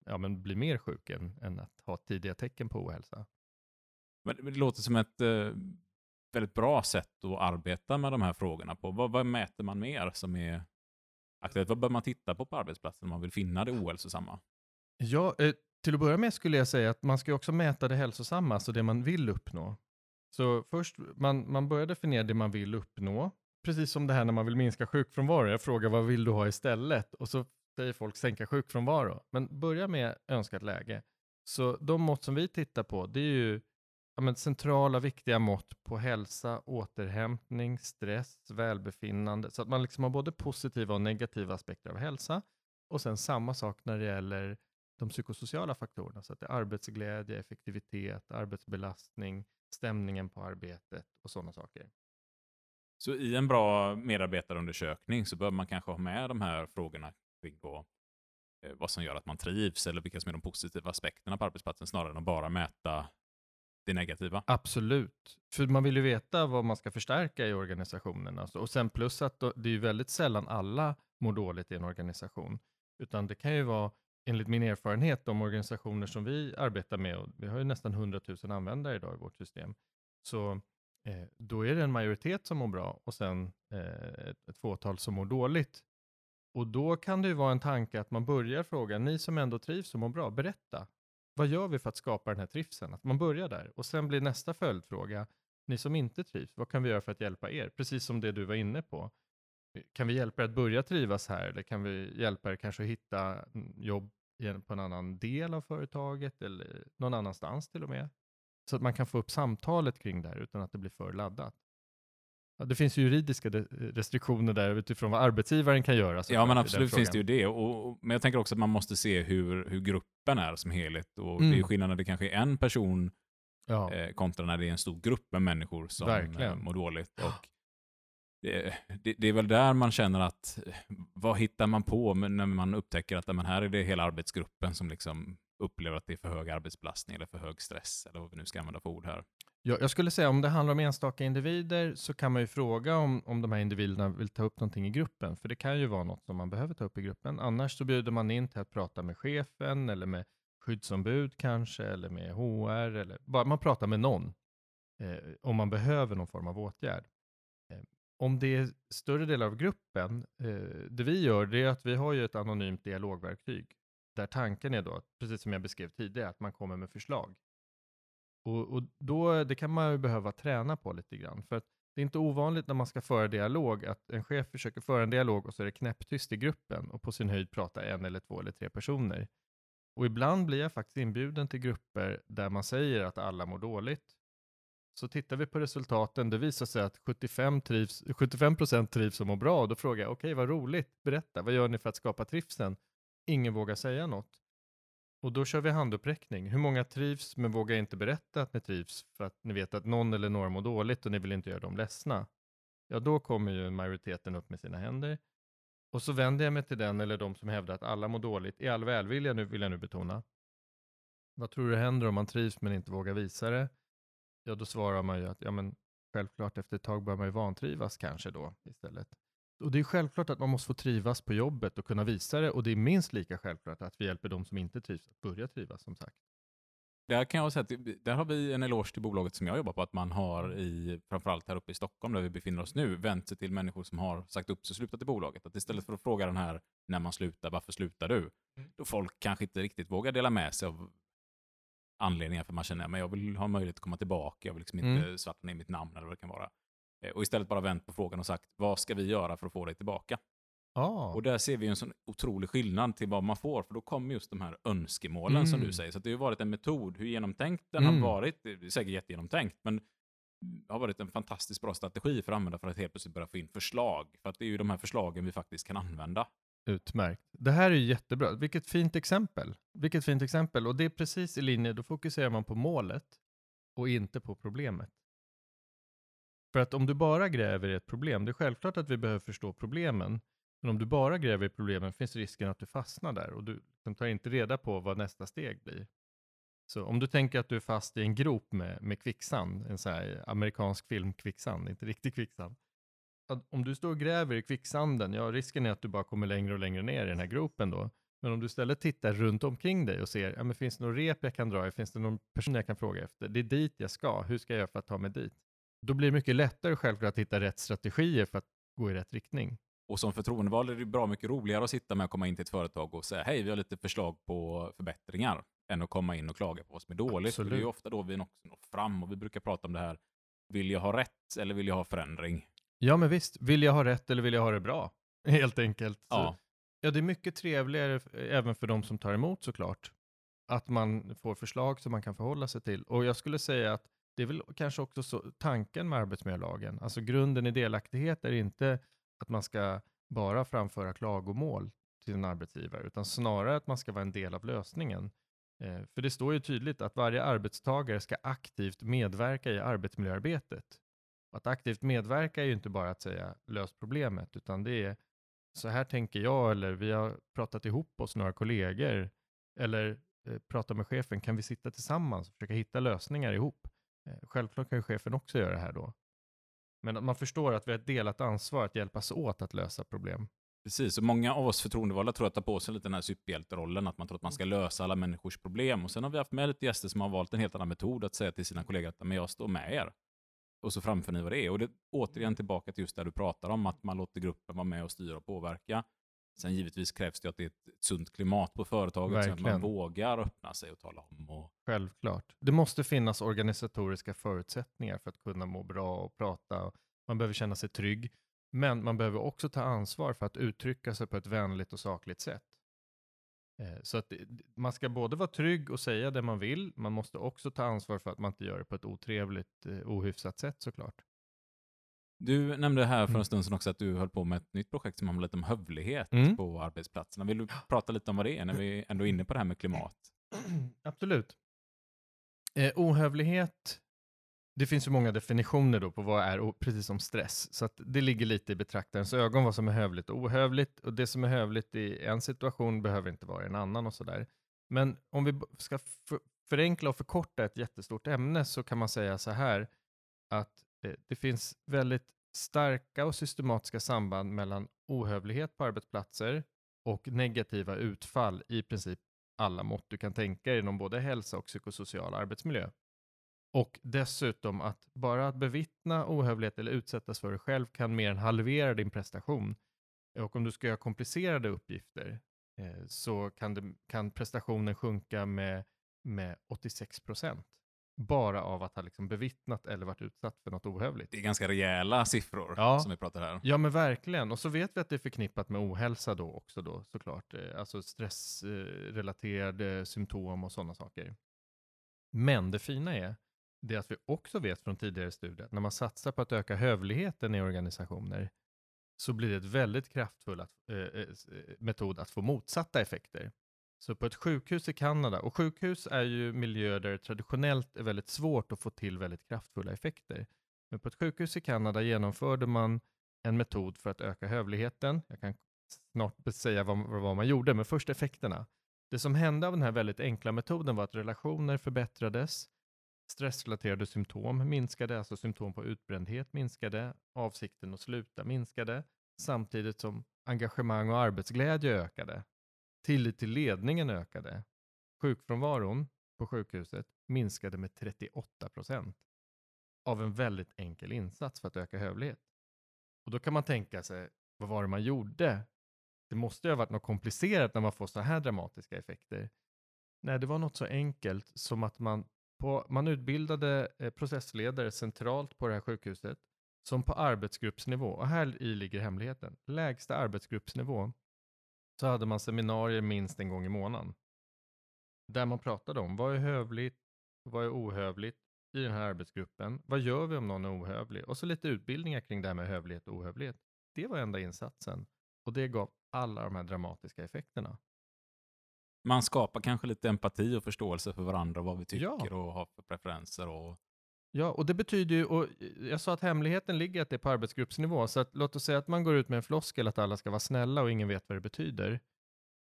ja, men blir mer sjuk än, än att ha tidiga tecken på ohälsa. Men det låter som ett eh, väldigt bra sätt att arbeta med de här frågorna på. Vad, vad mäter man mer som är aktuellt? Vad bör man titta på på arbetsplatsen om man vill finna det ohälsosamma? Ja, eh, till att börja med skulle jag säga att man ska också mäta det hälsosamma, alltså det man vill uppnå. Så först, man, man börjar definiera det man vill uppnå. Precis som det här när man vill minska sjukfrånvaro. Jag frågar vad vill du ha istället? Och så säger folk sänka sjukfrånvaro. Men börja med önskat läge. Så de mått som vi tittar på, det är ju ja, men centrala viktiga mått på hälsa, återhämtning, stress, välbefinnande. Så att man liksom har både positiva och negativa aspekter av hälsa. Och sen samma sak när det gäller de psykosociala faktorerna. Så att det är arbetsglädje, effektivitet, arbetsbelastning, stämningen på arbetet och sådana saker. Så i en bra medarbetarundersökning så bör man kanske ha med de här frågorna kring då, eh, vad som gör att man trivs eller vilka som är de positiva aspekterna på arbetsplatsen snarare än att bara mäta det negativa. Absolut. För man vill ju veta vad man ska förstärka i organisationen. Alltså. Och sen plus att det är ju väldigt sällan alla mår dåligt i en organisation. Utan det kan ju vara, enligt min erfarenhet, de organisationer som vi arbetar med, och vi har ju nästan 100 000 användare idag i vårt system, så eh, då är det en majoritet som mår bra och sen eh, ett, ett fåtal som mår dåligt. Och då kan det ju vara en tanke att man börjar fråga, ni som ändå trivs och mår bra, berätta vad gör vi för att skapa den här trivseln? Att man börjar där och sen blir nästa följdfråga, ni som inte trivs, vad kan vi göra för att hjälpa er? Precis som det du var inne på. Kan vi hjälpa er att börja trivas här eller kan vi hjälpa er kanske att hitta jobb på en annan del av företaget eller någon annanstans till och med? Så att man kan få upp samtalet kring det här utan att det blir för laddat. Ja, det finns ju juridiska restriktioner där utifrån vad arbetsgivaren kan göra. Ja, men absolut finns det ju det. Och, och, men jag tänker också att man måste se hur, hur gruppen är som helhet. Och mm. Det är mm. skillnad när det kanske är en person ja. eh, kontra när det är en stor grupp med människor som eh, mår dåligt. Och det, det, det, är väl där man känner att, vad hittar man på när man upptäcker att men här är det hela arbetsgruppen som liksom upplever att det är för hög arbetsbelastning eller för hög stress, eller vad vi nu ska använda för ord här. Jag, jag skulle säga om det handlar om enstaka individer så kan man ju fråga om, om de här individerna vill ta upp någonting i gruppen, för det kan ju vara något som man behöver ta upp i gruppen. Annars så bjuder man in till att prata med chefen eller med skyddsombud kanske, eller med HR, eller bara man pratar med någon eh, om man behöver någon form av åtgärd. Eh, om det är större delar av gruppen, eh, det vi gör det är att vi har ju ett anonymt dialogverktyg där tanken är då, precis som jag beskrev tidigare, att man kommer med förslag. Och, och då, det kan man ju behöva träna på lite grann. För att det är inte ovanligt när man ska föra dialog att en chef försöker föra en dialog och så är det knäpptyst i gruppen och på sin höjd pratar en eller två eller tre personer. Och ibland blir jag faktiskt inbjuden till grupper där man säger att alla mår dåligt. Så tittar vi på resultaten, det visar sig att 75, trivs, 75% trivs och mår bra. Och då frågar jag, okej okay, vad roligt, berätta, vad gör ni för att skapa trivseln? Ingen vågar säga något. Och då kör vi handuppräckning. Hur många trivs men vågar inte berätta att ni trivs för att ni vet att någon eller några mår dåligt och ni vill inte göra dem ledsna? Ja, då kommer ju majoriteten upp med sina händer. Och så vänder jag mig till den eller de som hävdar att alla mår dåligt, i all välvilja nu vill jag nu betona. Vad tror du händer om man trivs men inte vågar visa det? Ja, då svarar man ju att ja, men självklart efter ett tag bör man ju vantrivas kanske då istället. Och det är självklart att man måste få trivas på jobbet och kunna visa det. Och det är minst lika självklart att vi hjälper de som inte trivs att börja trivas, som sagt. Där kan jag säga att där har vi en eloge till bolaget som jag jobbar på, att man har i, framförallt här uppe i Stockholm där vi befinner oss nu, vänt sig till människor som har sagt upp sig och slutat i bolaget. Att istället för att fråga den här, när man slutar, varför slutar du? Mm. Då folk kanske inte riktigt vågar dela med sig av anledningar för man känner att jag vill ha möjlighet att komma tillbaka, jag vill liksom inte mm. svarta ner mitt namn eller vad det kan vara. Eh, och istället bara vänt på frågan och sagt, vad ska vi göra för att få dig tillbaka? Ah. Och där ser vi en sån otrolig skillnad till vad man får, för då kommer just de här önskemålen mm. som du mm. säger. Så det har varit en metod, hur genomtänkt den mm. har varit, det är säkert jättegenomtänkt, men det har varit en fantastiskt bra strategi för att använda för att helt plötsligt börja få in förslag. För att det är ju de här förslagen vi faktiskt kan använda. Utmärkt. Det här är jättebra. Vilket fint exempel. Vilket fint exempel. Och det är precis i linje, då fokuserar man på målet och inte på problemet. För att om du bara gräver i ett problem, det är självklart att vi behöver förstå problemen, men om du bara gräver i problemen finns risken att du fastnar där och du liksom tar inte reda på vad nästa steg blir. Så om du tänker att du är fast i en grop med, med kvicksand, en sån här amerikansk film kvicksand, inte riktig kvicksand, att om du står och gräver i kvicksanden, ja risken är att du bara kommer längre och längre ner i den här gropen då. Men om du istället tittar runt omkring dig och ser, ja men finns det någon rep jag kan dra i, finns det någon person jag kan fråga efter, det är dit jag ska, hur ska jag göra för att ta mig dit? Då blir det mycket lättare självklart att hitta rätt strategier för att gå i rätt riktning. Och som förtroendevald är det bra mycket roligare att sitta med och komma in till ett företag och säga hej, vi har lite förslag på förbättringar, än att komma in och klaga på vad som är dåligt. Absolut. För det är ju ofta då vi också når fram och vi brukar prata om det här, vill jag ha rätt eller vill jag ha förändring? Ja, men visst, vill jag ha rätt eller vill jag ha det bra? Helt enkelt. Ja. Ja, det är mycket trevligare även för de som tar emot såklart. Att man får förslag som man kan förhålla sig till. Och jag skulle säga att det är väl kanske också så, tanken med arbetsmiljölagen. Alltså grunden i delaktighet är inte att man ska bara framföra klagomål till en arbetsgivare, utan snarare att man ska vara en del av lösningen. Eh, för det står ju tydligt att varje arbetstagare ska aktivt medverka i arbetsmiljöarbetet. Att aktivt medverka är ju inte bara att säga lös problemet, utan det är så här tänker jag, eller vi har pratat ihop oss några kollegor, eller eh, prata med chefen, kan vi sitta tillsammans och försöka hitta lösningar ihop? Eh, självklart kan ju chefen också göra det här då. Men att man förstår att vi har ett delat ansvar att hjälpas åt att lösa problem. Precis, och många av oss förtroendevalda tror att tar på sig lite den här superhjälterollen, att man tror att man ska lösa alla människors problem. Och sen har vi haft med lite gäster som har valt en helt annan metod att säga till sina kollegor att men jag står med er. Och så framför ni vad det är. Och det återigen tillbaka till just det du pratar om, att man låter gruppen vara med och styra och påverka. Sen givetvis krävs det att det är ett sunt klimat på företaget, Verkligen. så att man vågar öppna sig och tala om. Och... Självklart. Det måste finnas organisatoriska förutsättningar för att kunna må bra och prata. Man behöver känna sig trygg. Men man behöver också ta ansvar för att uttrycka sig på ett vänligt och sakligt sätt. Eh, så att man ska både vara trygg och säga det man vill, man måste också ta ansvar för att man inte gör det på ett otrevligt, eh, ohyfsat sätt såklart. Du nämnde här för en mm. stund sedan också att du höll på med ett nytt projekt som handlar lite om hövlighet mm. på arbetsplatserna. Vill du prata lite om vad det är när vi ändå är inne på det här med klimat? Absolut. Eh, ohövlighet det finns ju många definitioner då på vad är, precis som stress, så att det ligger lite i betraktarens ögon vad som är hövligt och ohövligt. Och det som är hövligt i en situation behöver inte vara i en annan och sådär. Men om vi ska förenkla och förkorta ett jättestort ämne så kan man säga så här att Eh, det finns väldigt starka och systematiska samband mellan ohövlighet på arbetsplatser och negativa utfall i princip alla mått du kan tänka dig inom både hälsa och psykosocial arbetsmiljö. Och dessutom att bara att bevittna ohövlighet eller utsättas för det själv kan mer än halvera din prestation. Och om du ska göra komplicerade uppgifter eh, så kan, det, kan, prestationen sjunka med, med 86 procent. Bara av att ha liksom bevittnat eller varit utsatt för något ohövligt. Det är ganska rejäla siffror ja. som vi pratar här. Ja, men verkligen. Och så vet vi att det är förknippat med ohälsa då också då såklart. Eh, alltså stressrelaterade symptom och sådana saker. Men det fina är det att vi också vet från tidigare studier att när man satsar på att öka hövligheten i organisationer så blir det ett väldigt kraftfull att, äh, äh, metod att få motsatta effekter. Så på ett sjukhus i Kanada, och sjukhus är ju miljöer där det traditionellt är väldigt svårt att få till väldigt kraftfulla effekter. Men på ett sjukhus i Kanada genomförde man en metod för att öka hövligheten. Jag kan snart säga vad, vad man gjorde, men först effekterna. Det som hände av den här väldigt enkla metoden var att relationer förbättrades, Stressrelaterade symptom minskade, alltså symptom på utbrändhet minskade, avsikten att sluta minskade, samtidigt som engagemang och arbetsglädje ökade. Tillit till ledningen ökade. Sjukfrånvaron på sjukhuset minskade med 38 procent av en väldigt enkel insats för att öka hövlighet. Och då kan man tänka sig, vad var det man gjorde? Det måste ju ha varit något komplicerat när man får så här dramatiska effekter. Nej, det var något så enkelt som att man på, man utbildade eh, processledare centralt på det här sjukhuset som på arbetsgruppsnivå, och här i ligger hemligheten, lägsta arbetsgruppsnivå, så hade man seminarier minst en gång i månaden. Där man pratade om vad är hövligt, vad är ohövligt i den här arbetsgruppen, vad gör vi om någon är ohövlig och så lite utbildningar kring det här med hövlighet och ohövlighet. Det var enda insatsen och det gav alla de här dramatiska effekterna man skapar kanske lite empati och förståelse för varandra och vad vi tycker ja. och har för preferenser. Och... Ja, och det betyder ju, och jag sa att hemligheten ligger att det är på arbetsgruppsnivå, så att, låt oss säga att man går ut med en floskel att alla ska vara snälla och ingen vet vad det betyder.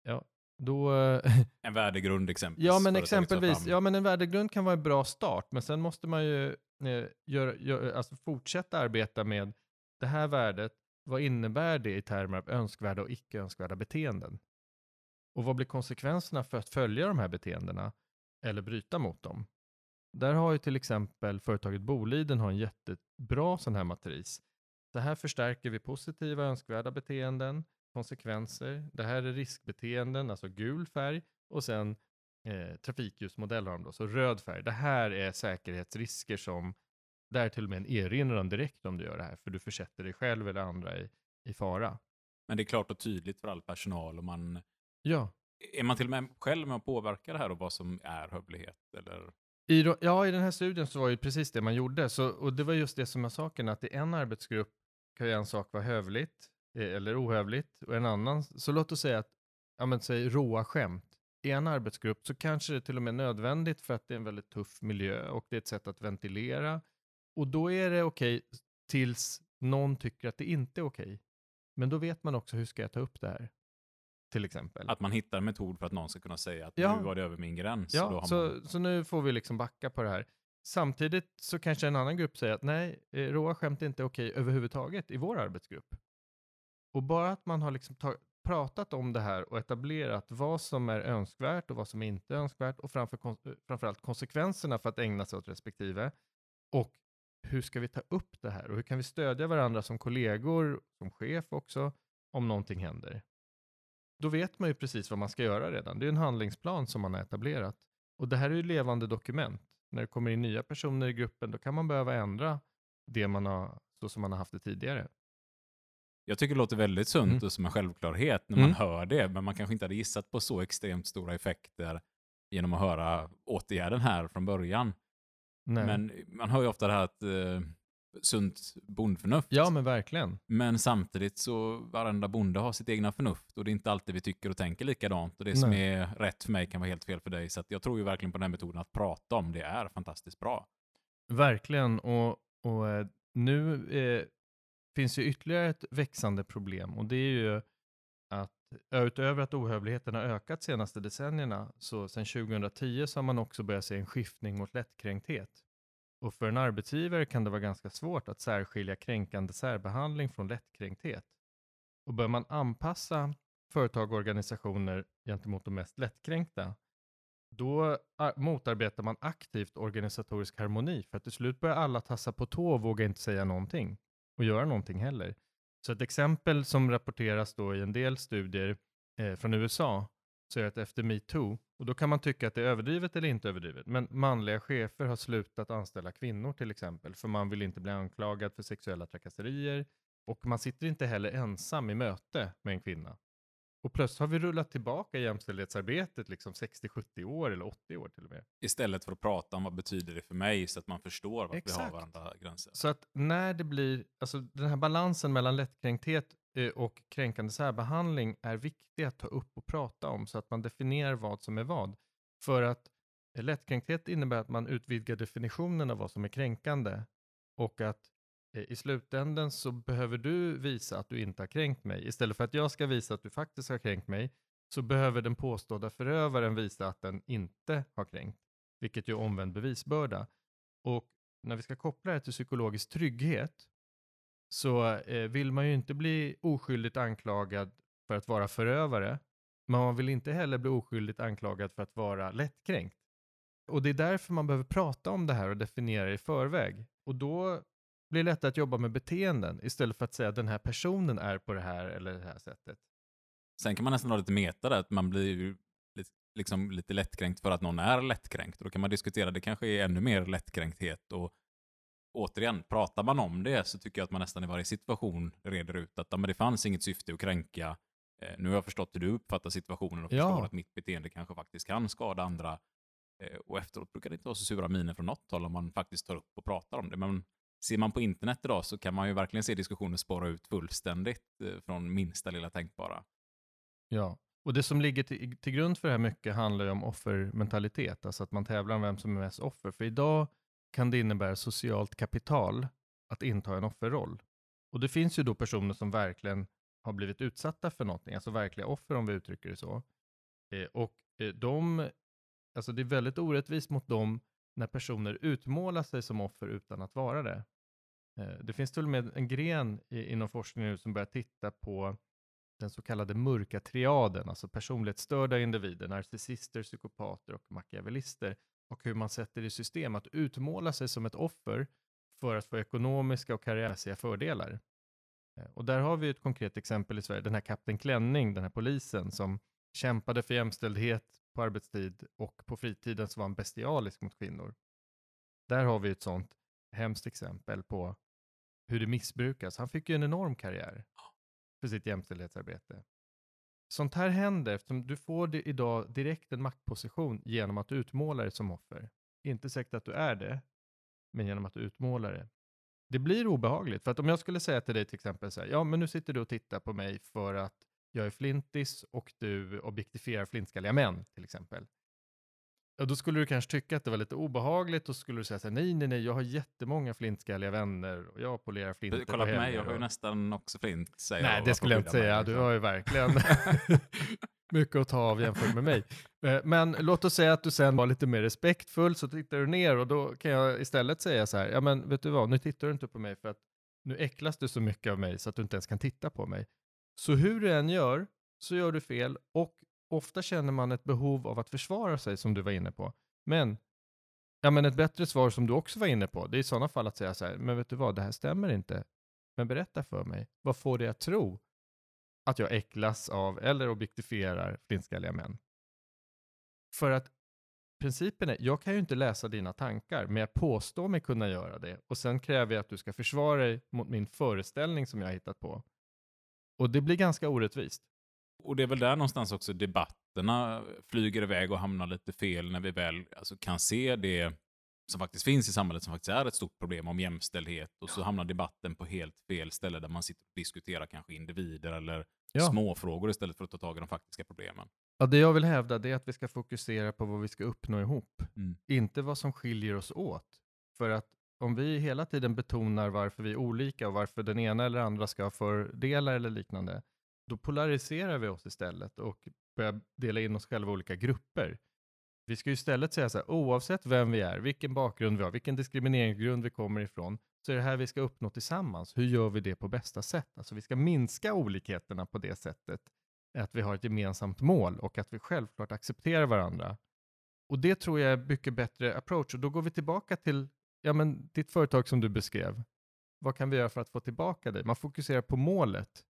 Ja, då... en värdegrund exempelvis. Ja, men exempelvis. Ja, men en värdegrund kan vara en bra start, men sen måste man ju eh, gör, gör, alltså fortsätta arbeta med det här värdet, vad innebär det i termer av önskvärda och icke önskvärda beteenden? Och vad blir konsekvenserna för att följa de här beteendena eller bryta mot dem? Där har ju till exempel företaget Boliden har en jättebra sån här matris. Så här förstärker vi positiva önskvärda beteenden, konsekvenser. Det här är riskbeteenden, alltså gul färg och sen eh, trafikljusmodell har de då, så röd färg. Det här är säkerhetsrisker som, där till och med en erinran direkt om du gör det här, för du försätter dig själv eller andra i, i fara. Men det är klart och tydligt för all personal och man Ja. är man till och med själv med att påverka det här och vad som är hövlighet? Eller? I, ja, i den här studien så var ju precis det man gjorde. Så, och det var just det som är saken, att i en arbetsgrupp kan ju en sak vara hövligt eh, eller ohövligt och en annan, så låt oss säga att, ja men säg råa skämt. I en arbetsgrupp så kanske det är till och med nödvändigt för att det är en väldigt tuff miljö och det är ett sätt att ventilera. Och då är det okej tills någon tycker att det inte är okej. Men då vet man också hur ska jag ta upp det här. Till exempel. Att man hittar en metod för att någon ska kunna säga att Ja. nu var det över min gräns. Ja, har så, man... så nu får vi liksom backa på det här. Samtidigt så kanske en annan grupp säger att nej, eh, råa skämt är inte okej överhuvudtaget i vår arbetsgrupp. Och bara att man har liksom ta- pratat om det här och etablerat vad som är önskvärt och vad som inte är önskvärt och framför, eh, framförallt konsekvenserna för att ägna sig åt respektive. Och hur ska vi ta upp det här och hur kan vi stödja varandra som kollegor, som chef också, om någonting händer. Då vet man ju precis vad man ska göra redan. Det är en handlingsplan som man har etablerat. Och det här är ju levande dokument. När det kommer in nya personer i gruppen, då kan man behöva ändra det man har, så som man har haft det tidigare. Jag tycker det låter väldigt sunt Mm. och som en självklarhet när Mm. man hör det, men man kanske inte hade gissat på så extremt stora effekter genom att höra åtgärden här från början. Nej. Men man hör ju ofta det här att eh, sunt bondförnuft. ja, men verkligen. Men samtidigt så varenda bonde har sitt egna förnuft och det är inte alltid vi tycker och tänker likadant. Och det som Nej. är rätt för mig kan vara helt fel för dig. Så att jag tror ju verkligen på den här metoden att prata om det är fantastiskt bra. Verkligen. Och, och eh, nu eh, finns ju ytterligare ett växande problem och det är ju att utöver att ohövligheten har ökat senaste decennierna så sedan 2010 så har man också börjat se en skiftning mot lättkränkthet. Och för en arbetsgivare kan det vara ganska svårt att särskilja kränkande särbehandling från lättkränkthet. Och bör man anpassa företag och organisationer gentemot de mest lättkränkta, då motarbetar man aktivt organisatorisk harmoni, för att till slut börjar alla tassa på tå och våga inte säga någonting och göra någonting heller. Så ett exempel som rapporteras då i en del studier eh, från USA, att efter metoo, och då kan man tycka att det är överdrivet eller inte överdrivet, men manliga chefer har slutat anställa kvinnor till exempel, för man vill inte bli anklagad för sexuella trakasserier, och man sitter inte heller ensam i möte med en kvinna. Och plötsligt har vi rullat tillbaka jämställdhetsarbetet liksom 60-70 år eller 80 år till och med. Istället för att prata om vad betyder det för mig så att man förstår vart vi har varandra gränser. Så att när det blir, alltså den här balansen mellan lättkränkthet Eh, och kränkande särbehandling är viktig att ta upp och prata om så att man definierar vad som är vad. För att eh, lättkränkthet innebär att man utvidgar definitionen av vad som är kränkande och att eh, i slutändan så behöver du visa att du inte har kränkt mig. Istället för att jag ska visa att du faktiskt har kränkt mig så behöver den påstådda förövaren visa att den inte har kränkt, vilket ju är omvänd bevisbörda. Och när vi ska koppla det till psykologisk trygghet så eh, vill man ju inte bli oskyldigt anklagad för att vara förövare, men man vill inte heller bli oskyldigt anklagad för att vara lättkränkt. Och det är därför man behöver prata om det här och definiera det i förväg. Och då blir det lättare att jobba med beteenden istället för att säga att den här personen är på det här eller det här sättet. Sen kan man nästan ha lite meta där, att man blir ju liksom lite lättkränkt för att någon är lättkränkt. Och då kan man diskutera, det kanske är ännu mer lättkränkthet. Och återigen, pratar man om det så tycker jag att man nästan i varje situation reder ut att ja, men det fanns inget syfte att kränka. Eh, nu har jag förstått hur du uppfattar situationen och Ja. förstår att mitt beteende kanske faktiskt kan skada andra. Eh, och efteråt brukar det inte vara så sura miner från något håll om man faktiskt tar upp och pratar om det. Men ser man på internet idag så kan man ju verkligen se diskussioner spåra ut fullständigt eh, från minsta lilla tänkbara. Ja, och det som ligger till, till grund för det här mycket handlar ju om offermentalitet, alltså att man tävlar om vem som är mest offer. För idag kan det innebära socialt kapital att inta en offerroll. Och det finns ju då personer som verkligen har blivit utsatta för någonting, alltså verkliga offer om vi uttrycker det så. Eh, och eh, de, alltså det är väldigt orättvist mot dem när personer utmålar sig som offer utan att vara det. Eh, Det finns till och med en gren i, inom forskningen nu som börjar titta på den så kallade mörka triaden, alltså personlighetsstörda individer, narcissister, psykopater och machiavellister, och hur man sätter i system att utmåla sig som ett offer för att få ekonomiska och karriärmässiga fördelar. Eh, och där har vi ett konkret exempel i Sverige, den här Kapten Klänning, den här polisen som kämpade för jämställdhet på arbetstid och på fritiden så var han bestialisk mot kvinnor. Där har vi ett sånt hemskt exempel på hur det missbrukas. Han fick ju en enorm karriär för sitt jämställdhetsarbete. Sånt här händer eftersom du får idag direkt en maktposition genom att du utmålar dig som offer. Inte säkert att du är det, men genom att du utmålar det. Det blir obehagligt, för att om jag skulle säga till dig till exempel så här, ja men nu sitter du och tittar på mig för att jag är flintis och du objektifierar flintskalliga män till exempel. Ja, då skulle du kanske tycka att det var lite obehagligt och skulle du säga så här, nej, nej, nej, jag har jättemmånga flintskalliga vänner och jag polerar flinter Kolla på mig, helger jag har ju nästan också flint. Säger Nej, det skulle jag inte mig, säga. Du liksom. har ju verkligen mycket att ta av jämfört med mig. Eh, Men låt oss säga att du sen var lite mer respektfull, så tittar du ner och då kan jag istället säga så här, ja men vet du vad, nu tittar du inte på mig för att nu äcklas du så mycket av mig så att du inte ens kan titta på mig. Så hur du än gör, så gör du fel och ofta känner man ett behov av att försvara sig som du var inne på. Men, ja men ett bättre svar som du också var inne på, det är i sådana fall att säga så här, men vet du vad, det här stämmer inte. Men berätta för mig, vad får dig att tro att jag äcklas av eller objektifierar flintskalliga män? För att principen är, jag kan ju inte läsa dina tankar, men jag påstår mig kunna göra det. Och sen kräver jag att du ska försvara dig mot min föreställning som jag har hittat på. Och det blir ganska orättvist. Och det är väl där någonstans också debatterna flyger iväg och hamnar lite fel när vi väl alltså, kan se det som faktiskt finns i samhället som faktiskt är ett stort problem om jämställdhet och så hamnar debatten på helt fel ställe där man sitter och diskuterar kanske individer eller Ja. småfrågor istället för att ta tag i de faktiska problemen. Ja, det jag vill hävda det är att vi ska fokusera på vad vi ska uppnå ihop, Mm. inte vad som skiljer oss åt. För att om vi hela tiden betonar varför vi är olika och varför den ena eller andra ska ha fördelar eller liknande, då polariserar vi oss istället och börjar dela in oss själva i olika grupper. Vi ska ju istället säga så här, oavsett vem vi är, vilken bakgrund vi har, vilken diskrimineringsgrund vi kommer ifrån, så är det här vi ska uppnå tillsammans. Hur gör vi det på bästa sätt? Alltså vi ska minska olikheterna på det sättet att vi har ett gemensamt mål och att vi självklart accepterar varandra. Och det tror jag är mycket bättre approach. Och då går vi tillbaka till ja, men ditt företag som du beskrev. Vad kan vi göra för att få tillbaka dig? Man fokuserar på målet.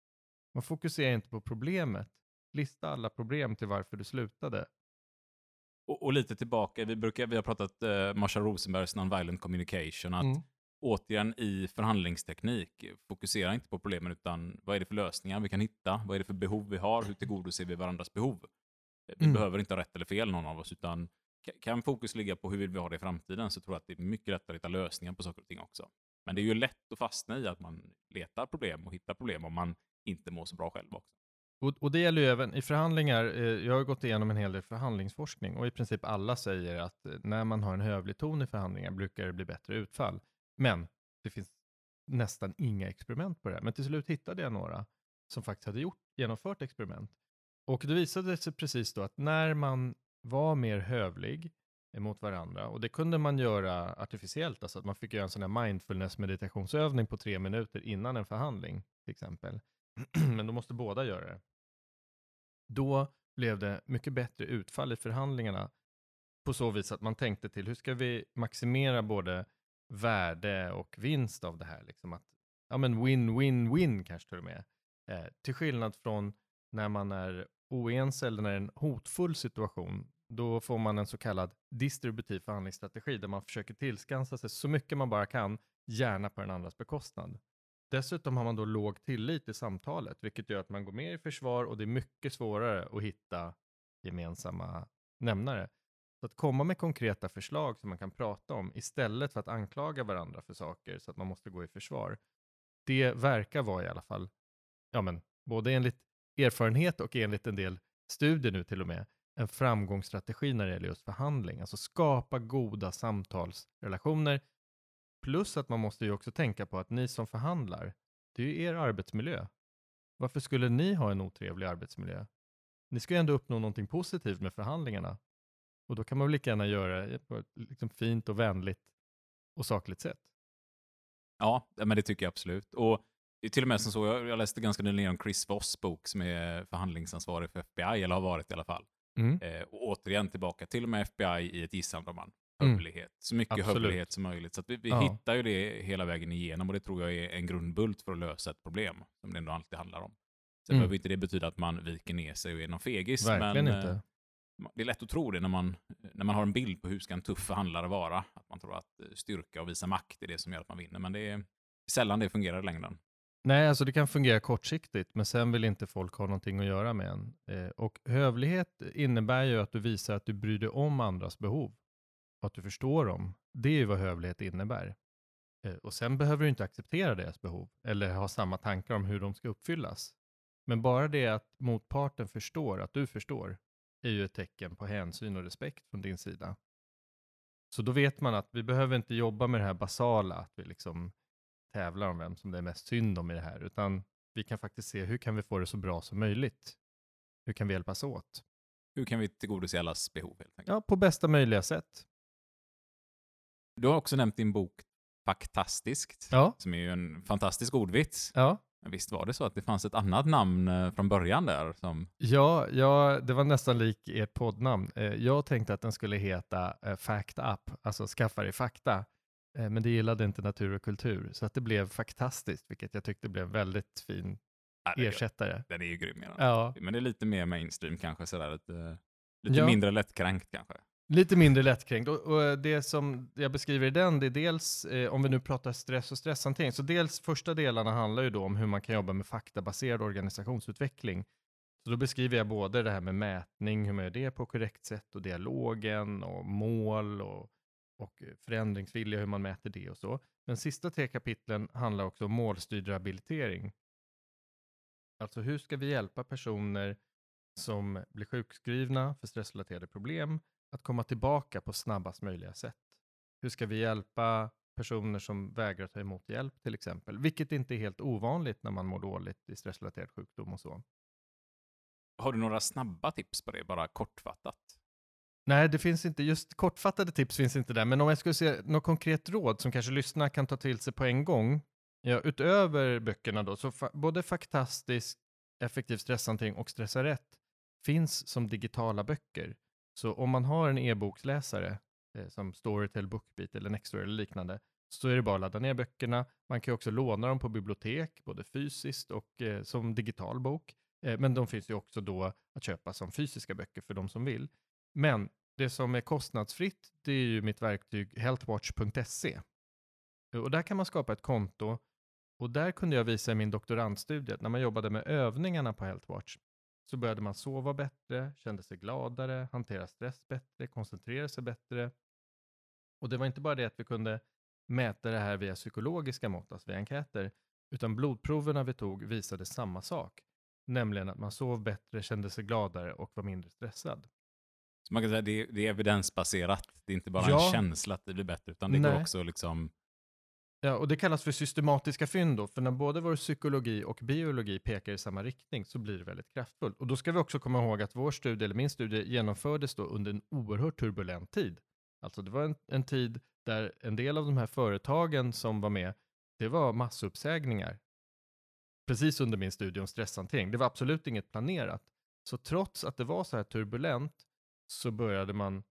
Man fokuserar inte på problemet. Lista alla problem till varför du slutade. Och, och lite tillbaka, vi, brukar, vi har pratat eh, Marsha Rosenbergs nonviolent communication, att Mm. återigen i förhandlingsteknik, fokusera inte på problemen utan vad är det för lösningar vi kan hitta? Vad är det för behov vi har? Hur tillgodoser vi varandras behov? Eh, Vi Mm. behöver inte ha rätt eller fel någon av oss, utan ka- kan fokus ligga på hur vill vi ha det i framtiden så tror jag att det är mycket lättare att hitta lösningar på saker och ting också. Men det är ju lätt att fastna i att man letar problem och hittar problem om man inte mår så bra själv också. Och, och det gäller ju även i förhandlingar. Eh, jag har gått igenom en hel del förhandlingsforskning och i princip alla säger att eh, när man har en hövlig ton i förhandlingar brukar det bli bättre utfall. Men det finns nästan inga experiment på det här. Men till slut hittade jag några som faktiskt hade gjort, genomfört experiment. Och det visade sig precis då att när man var mer hövlig mot varandra, och det kunde man göra artificiellt, alltså att man fick göra en sån här mindfulness meditationsövning på tre minuter innan en förhandling till exempel. Men då måste båda göra det. Då blev det mycket bättre utfall i förhandlingarna på så vis att man tänkte till hur ska vi maximera både värde och vinst av det här. Liksom att, ja men win, win, win kanske till och med. Eh, till skillnad från när man är oense eller när det är en hotfull situation, då får man en så kallad distributiv förhandlingsstrategi där man försöker tillskansa sig så mycket man bara kan, gärna på den andras bekostnad. Dessutom har man då låg tillit i samtalet, vilket gör att man går mer i försvar och det är mycket svårare att hitta gemensamma nämnare. Så att komma med konkreta förslag som man kan prata om istället för att anklaga varandra för saker så att man måste gå i försvar. Det verkar vara i alla fall, ja men, både enligt erfarenhet och enligt en del studier nu till och med, en framgångsstrategi när det gäller just förhandling. Alltså skapa goda samtalsrelationer. Plus att man måste ju också tänka på att ni som förhandlar, det är ju er arbetsmiljö. Varför skulle ni ha en otrevlig arbetsmiljö? Ni ska ju ändå uppnå någonting positivt med förhandlingarna. Och då kan man väl lika gärna göra det på ett liksom fint och vänligt och sakligt sätt. Ja, men det tycker jag absolut. Och till och med som så, jag, läste ganska nyligen om Chris Voss bok som är förhandlingsansvarig för FBI, eller har varit i alla fall. Mm. Eh, och återigen tillbaka till och med FBI i ett gisslan Mm. Hövlighet. Så mycket Absolut. hövlighet som möjligt. Så vi, vi Ja. hittar ju det hela vägen igenom och det tror jag är en grundbult för att lösa ett problem. Som det ändå alltid handlar om. Sen Mm. behöver inte det betyda att man viker ner sig och är någon fegis. Verkligen men, inte. eh, det är lätt att tro det när man, när man har en bild på hur ska en tuff förhandlare vara. Att man tror att eh, styrka och visa makt är det som gör att man vinner. Men det är sällan det fungerar i längden. Nej, alltså det kan fungera kortsiktigt, men sen vill inte folk ha någonting att göra med en. Eh, och hövlighet innebär ju att du visar att du bryr dig om andras behov och att du förstår dem. Det är ju vad hövlighet innebär. Eh, och sen behöver du inte acceptera deras behov eller ha samma tankar om hur de ska uppfyllas. Men bara det att motparten förstår att du förstår är ju ett tecken på hänsyn och respekt från din sida. Så då vet man att vi behöver inte jobba med det här basala, att vi liksom tävlar om vem som det är mest synd om i det här, utan vi kan faktiskt se hur kan vi få det så bra som möjligt? Hur kan vi hjälpas åt? Hur kan vi tillgodose allas behov? Ja, på bästa möjliga sätt. Du har också nämnt din bok Faktastiskt, Ja, som är ju en fantastisk ordvits. ja. Men visst var det så att det fanns ett annat namn eh, från början där? Som... Ja, ja, det var nästan lik ert poddnamn. Eh, Jag tänkte att den skulle heta eh, Fact Up, alltså skaffa dig fakta. Men det gillade inte natur och kultur, så att det blev faktastiskt, vilket jag tyckte blev en väldigt fin är- ersättare. Den är ju grym. Ja. Men det är lite mer mainstream kanske, sådär lite, lite Ja. mindre lättkränkt kanske lite mindre lättkränkt. Och, och det som jag beskriver i den, det är dels, eh, om vi nu pratar stress och stresshantering, så dels första delarna handlar ju då om hur man kan jobba med faktabaserad organisationsutveckling. Så då beskriver jag både det här med mätning, hur man gör det på korrekt sätt, och dialogen och mål och, och förändringsvilja, hur man mäter det och så. Men sista tre kapitlen handlar också om målstyrd rehabilitering. Alltså hur ska vi hjälpa personer som blir sjukskrivna för stressrelaterade problem att komma tillbaka på snabbast möjliga sätt? Hur ska vi hjälpa personer som vägrar ta emot hjälp till exempel? Vilket inte är helt ovanligt när man mår dåligt i stressrelaterad sjukdom och så. Har du några snabba tips på det, bara kortfattat? Nej, det finns inte, just kortfattade tips finns inte där, men om jag skulle säga något konkret råd som kanske lyssnarna kan ta till sig på en gång, ja, utöver böckerna då, så fa- både Faktastisk, Effektiv stresshantering och Stressa rätt finns som digitala böcker. Så om man har en e-boksläsare eh, som Storytel, Bookbeat eller Nextory eller liknande, så är det bara att ladda ner böckerna. Man kan också låna dem på bibliotek, både fysiskt och eh, som digital bok. Eh, men de finns ju också då att köpa som fysiska böcker för de som vill. Men det som är kostnadsfritt, det är ju mitt verktyg healthwatch.se. Eh, och där kan man skapa ett konto och där kunde jag visa i min doktorandstudie att när man jobbade med övningarna på Healthwatch så började man sova bättre, kände sig gladare, hantera stress bättre, koncentrera sig bättre. Och det var inte bara det att vi kunde mäta det här via psykologiska mått, alltså via enkäter, utan blodproverna vi tog visade samma sak, nämligen att man sov bättre, kände sig gladare och var mindre stressad. Så man kan säga att det, är- det är evidensbaserat. Det är inte bara Ja. en känsla att det blir bättre, utan det Nej. går också liksom... Ja, och det kallas för systematiska fynd då, för när både vår psykologi och biologi pekar i samma riktning så blir det väldigt kraftfullt. Och då ska vi också komma ihåg att vår studie, eller min studie, genomfördes då under en oerhört turbulent tid. Alltså det var en, en tid där en del av de här företagen som var med, det var massuppsägningar. Precis under min studie om stresshantering. Det var absolut inget planerat. Så trots att det var så här turbulent så började man,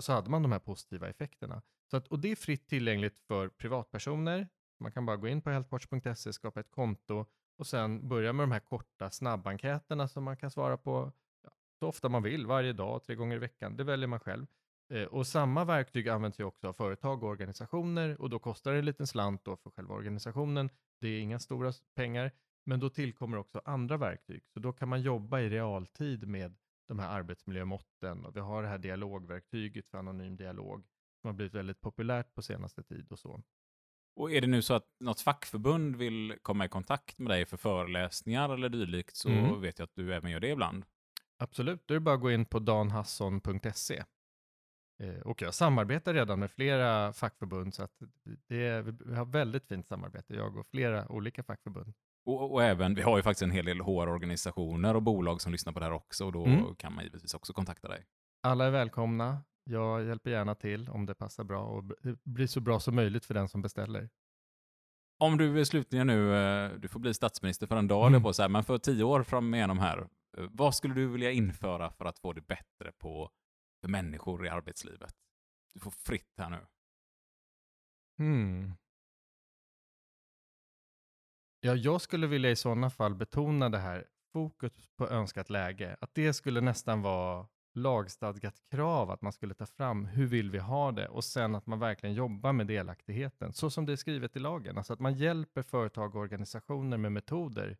så hade man de här positiva effekterna. Så att, och det är fritt tillgängligt för privatpersoner. Man kan bara gå in på healthwatch.se, skapa ett konto och sen börja med de här korta snabbenkäterna som man kan svara på ja, så ofta man vill, varje dag, tre gånger i veckan. Det väljer man själv. Eh, och samma verktyg används ju också av företag och organisationer och då kostar det en liten slant då för själva organisationen. Det är inga stora pengar, men då tillkommer också andra verktyg. Så då kan man jobba i realtid med de här arbetsmiljömåtten och vi har det här dialogverktyget för anonym dialog som har blivit väldigt populärt på senaste tid och så. Och är det nu så att något fackförbund vill komma i kontakt med dig för föreläsningar eller dylikt så Mm. vet jag att du även gör det ibland. Absolut, då är det bara att gå in på danhasson.se. Eh, och jag samarbetar redan med flera fackförbund så att det är, vi har väldigt fint samarbete, jag och flera olika fackförbund. Och, och även, vi har ju faktiskt en hel del HR-organisationer och bolag som lyssnar på det här också och då Mm. kan man givetvis också kontakta dig. Alla är välkomna, jag hjälper gärna till om det passar bra och blir så bra som möjligt för den som beställer. Om du slutligen nu, eh, du får bli statsminister för en dag, mm. på så här, men för tio år fram igenom här, eh, vad skulle du vilja införa för att få det bättre på för människor i arbetslivet? Du får fritt här nu. Hmm. Ja, jag skulle vilja i sådana fall betona det här fokus på önskat läge. Att det skulle nästan vara lagstadgat krav att man skulle ta fram hur vill vi ha det och sen att man verkligen jobbar med delaktigheten så som det är skrivet i lagen. Alltså att man hjälper företag och organisationer med metoder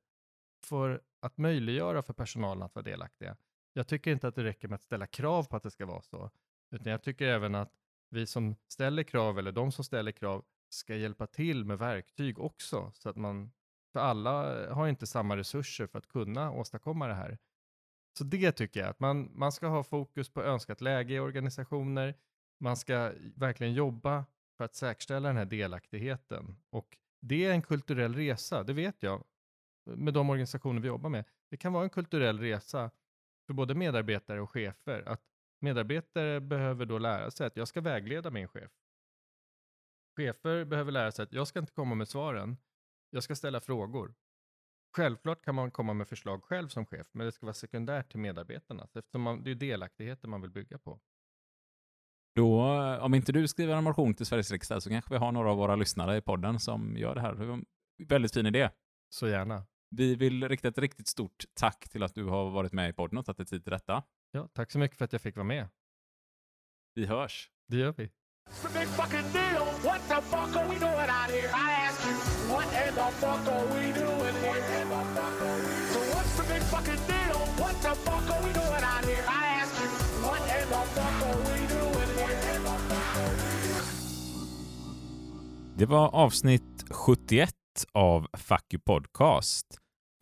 för att möjliggöra för personalen att vara delaktiga. Jag tycker inte att det räcker med att ställa krav på att det ska vara så, utan jag tycker även att vi som ställer krav eller de som ställer krav ska hjälpa till med verktyg också så att man för alla har inte samma resurser för att kunna åstadkomma det här. Så det tycker jag, att man, man ska ha fokus på önskat läge i organisationer. Man ska verkligen jobba för att säkerställa den här delaktigheten. Och det är en kulturell resa, det vet jag, med de organisationer vi jobbar med. Det kan vara en kulturell resa för både medarbetare och chefer. Att medarbetare behöver då lära sig att jag ska vägleda min chef. Chefer behöver lära sig att jag ska inte komma med svaren, jag ska ställa frågor. Självklart kan man komma med förslag själv som chef, men det ska vara sekundärt till medarbetarna, eftersom man, det är delaktigheten man vill bygga på. Då, om inte du skriver en motion till Sveriges riksdag så kanske vi har några av våra lyssnare i podden som gör det här. Det var en väldigt fin idé. Så gärna. Vi vill rikta ett riktigt stort tack till att du har varit med i podden och tagit dig tid till detta. Ja, tack så mycket för att jag fick vara med. Vi hörs. Det gör vi. What in the fuck are we doing here? So what's the big fucking deal? What the fuck are we doing out here? I ask you, what in the fuck are we doing here? Det var avsnitt 71 av Fuck Podcast.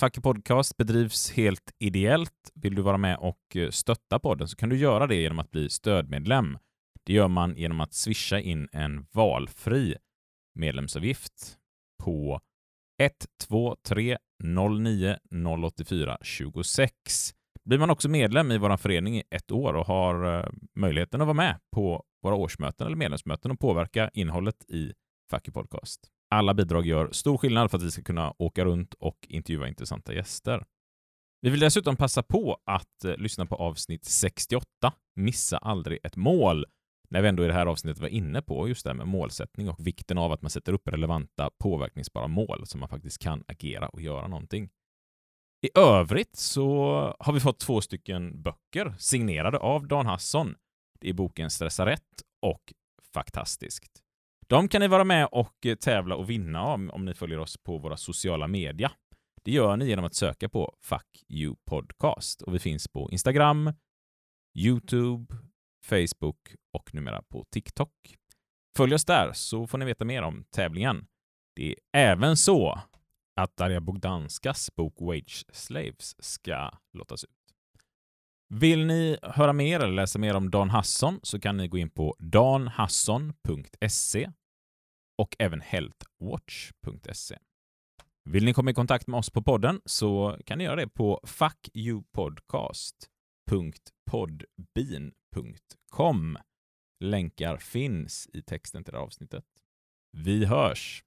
Fuck Podcast bedrivs helt ideellt. Vill du vara med och eh, stötta podden så kan du göra det genom att bli stödmedlem. Det gör man genom att swisha in en valfri medlemsavgift på 123 09 084 26. Blir man också medlem i vår förening i ett år och har eh, möjligheten att vara med på våra årsmöten eller medlemsmöten och påverka innehållet i Fucky Podcast. Alla bidrag gör stor skillnad för att vi ska kunna åka runt och intervjua intressanta gäster. Vi vill dessutom passa på att eh, lyssna på avsnitt 68, Missa aldrig ett mål, när vi ändå i det här avsnittet var inne på just det här med målsättning och vikten av att man sätter upp relevanta påverkningsbara mål så man faktiskt kan agera och göra någonting. I övrigt så har vi fått två stycken böcker signerade av Dan Hasson. Det är boken Stressa rätt och Faktastiskt. De kan ni vara med och tävla och vinna om, om ni följer oss på våra sociala media. Det gör ni genom att söka på Fuck You Podcast och vi finns på Instagram, Youtube, Facebook och numera på TikTok. Följ oss där så får ni veta mer om tävlingen. Det är även så att Darja Bogdanskas bok Wage Slaves ska lottas ut. Vill ni höra mer eller läsa mer om Dan Hasson så kan ni gå in på danhasson.se och även healthwatch.se. Vill ni komma i kontakt med oss på podden så kan ni göra det på fuckyoupodcast.podbean www.podbean.com. Länkar finns i texten till det här avsnittet. Vi hörs!